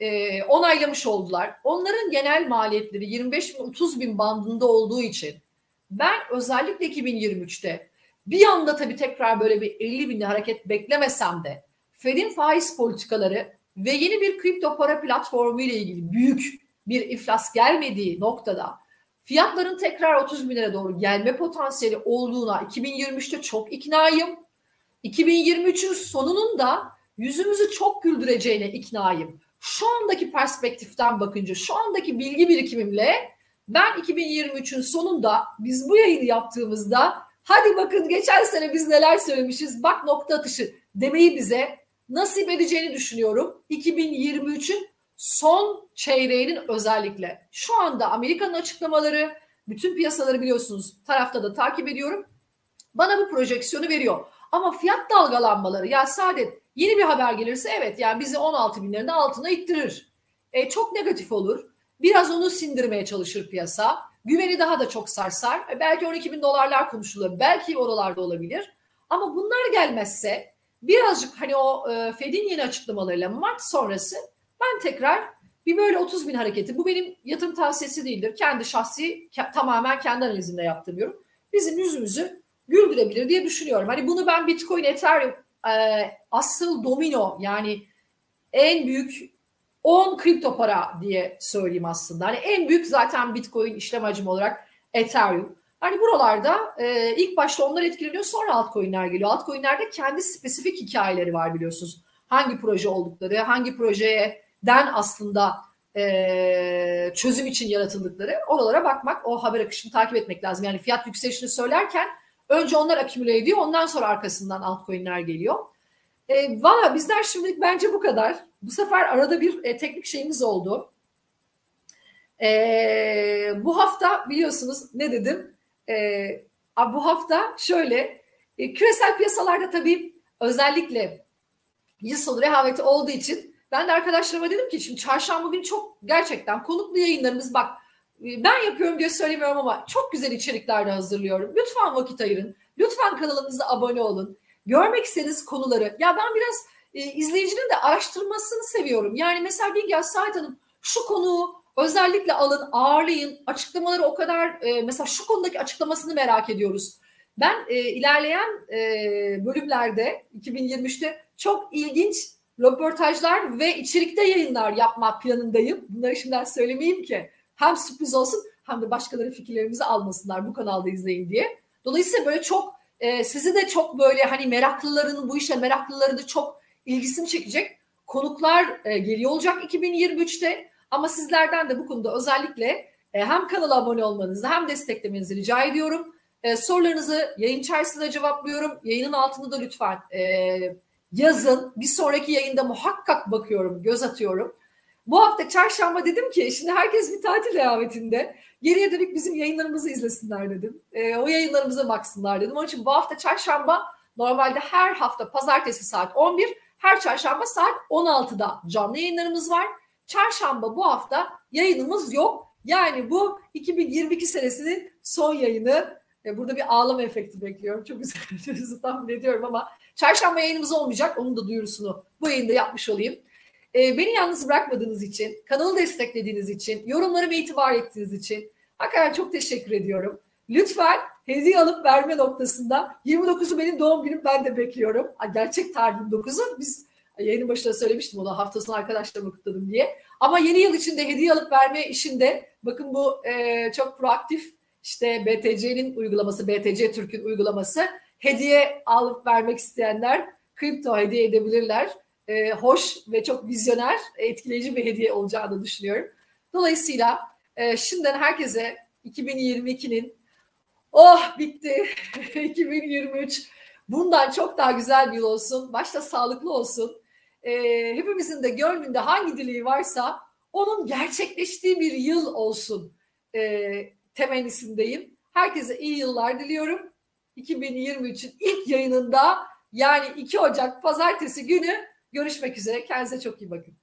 e, onaylamış oldular. Onların genel maliyetleri 25 bin 30 bin bandında olduğu için ben özellikle 2023'te bir anda tabii tekrar böyle bir 50 binli hareket beklemesem de Fed'in faiz politikaları ve yeni bir kripto para platformu ile ilgili büyük bir iflas gelmediği noktada fiyatların tekrar 30 bin lira doğru gelme potansiyeli olduğuna 2023'te çok iknayım. 2023'ün sonunun da yüzümüzü çok güldüreceğine iknayım. Şu andaki perspektiften bakınca, şu andaki bilgi birikimimle ben 2023'ün sonunda biz bu yayını yaptığımızda hadi bakın geçen sene biz neler söylemişiz bak nokta atışı demeyi bize nasip edeceğini düşünüyorum. 2023'ün son çeyreğinin özellikle şu anda Amerika'nın açıklamaları bütün piyasaları biliyorsunuz tarafta da takip ediyorum. Bana bu projeksiyonu veriyor. Ama fiyat dalgalanmaları ya Saadet yeni bir haber gelirse evet yani bizi 16 binlerin altına ittirir. E, çok negatif olur. Biraz onu sindirmeye çalışır piyasa. Güveni daha da çok sarsar. E, belki 12 bin dolarlar konuşulur. Belki oralarda olabilir. Ama bunlar gelmezse birazcık hani o e, Fed'in yeni açıklamalarıyla Mart sonrası ben tekrar bir böyle 30 bin hareketi. Bu benim yatırım tavsiyesi değildir. Kendi şahsi ke- tamamen kendi analizimde yaptığım yorum. Bizim yüzümüzü güldürebilir diye düşünüyorum. Hani bunu ben Bitcoin, Ethereum e, asıl domino yani en büyük 10 kripto para diye söyleyeyim aslında. Hani en büyük zaten Bitcoin işlem hacmi olarak Ethereum. Hani buralarda e, ilk başta onlar etkileniyor sonra altcoin'ler geliyor. Altcoin'lerde kendi spesifik hikayeleri var biliyorsunuz. Hangi proje oldukları, hangi projeden aslında e, çözüm için yaratıldıkları oralara bakmak, o haber akışını takip etmek lazım. Yani fiyat yükselişini söylerken Önce onlar akümüle ediyor. Ondan sonra arkasından altcoin'ler geliyor. E, Valla bizler şimdilik bence bu kadar. Bu sefer arada bir e, teknik şeyimiz oldu. E, bu hafta biliyorsunuz ne dedim? E, bu hafta şöyle e, küresel piyasalarda tabii özellikle yıl sonu rehaveti olduğu için ben de arkadaşlarıma dedim ki şimdi çarşamba günü çok gerçekten konuklu yayınlarımız bak e, ben yapıyorum diye söylemiyorum ama çok güzel içerikler de hazırlıyorum. Lütfen vakit ayırın. Lütfen kanalımıza abone olun. Görmek istediğiniz konuları. Ya ben biraz e, izleyicinin de araştırmasını seviyorum. Yani mesela Bilge Sait Hanım şu konuyu özellikle alın, ağırlayın. Açıklamaları o kadar e, mesela şu konudaki açıklamasını merak ediyoruz. Ben e, ilerleyen e, bölümlerde 2023'te çok ilginç röportajlar ve içerikte yayınlar yapmak planındayım. Bunları şimdiden söylemeyeyim ki hem sürpriz olsun hem de başkaları fikirlerimizi almasınlar bu kanalda izleyin diye. Dolayısıyla böyle çok e, sizi de çok böyle hani meraklıların bu işe meraklıları da çok ilgisini çekecek konuklar e, geliyor olacak 2023'te. Ama sizlerden de bu konuda özellikle e, hem kanala abone olmanızı hem desteklemenizi rica ediyorum. E, sorularınızı yayın içerisinde cevaplıyorum. Yayının altında da lütfen e, yazın. Bir sonraki yayında muhakkak bakıyorum, göz atıyorum. Bu hafta çarşamba dedim ki şimdi herkes bir tatil rehavetinde. Geriye dönük bizim yayınlarımızı izlesinler dedim. E, o yayınlarımıza baksınlar dedim. Onun için bu hafta çarşamba normalde her hafta pazartesi saat 11, her çarşamba saat 16'da canlı yayınlarımız var. Çarşamba bu hafta yayınımız yok. Yani bu 2022 senesinin son yayını. E, burada bir ağlama efekti bekliyorum. Çok üzüldüğünüzü tahmin ediyorum ama çarşamba yayınımız olmayacak. Onun da duyurusunu bu yayında yapmış olayım. E, beni yalnız bırakmadığınız için, kanalı desteklediğiniz için, yorumlarıma itibar ettiğiniz için hakikaten çok teşekkür ediyorum. Lütfen hediye alıp verme noktasında 29'u benim doğum günüm ben de bekliyorum. Gerçek tarih 29'u. Biz yayının başında söylemiştim onu haftasını arkadaşlarımı kutladım diye. Ama yeni yıl içinde hediye alıp verme işinde bakın bu e, çok proaktif işte BTC'nin uygulaması, BTC Türk'ün uygulaması hediye alıp vermek isteyenler kripto hediye edebilirler. E, hoş ve çok vizyoner, etkileyici bir hediye olacağını düşünüyorum. Dolayısıyla e, şimdiden herkese 2022'nin oh bitti 2023 bundan çok daha güzel bir yıl olsun. Başta sağlıklı olsun e, hepimizin de gönlünde hangi dileği varsa onun gerçekleştiği bir yıl olsun e, temennisindeyim. Herkese iyi yıllar diliyorum. 2023'ün ilk yayınında yani 2 Ocak pazartesi günü görüşmek üzere. Kendinize çok iyi bakın.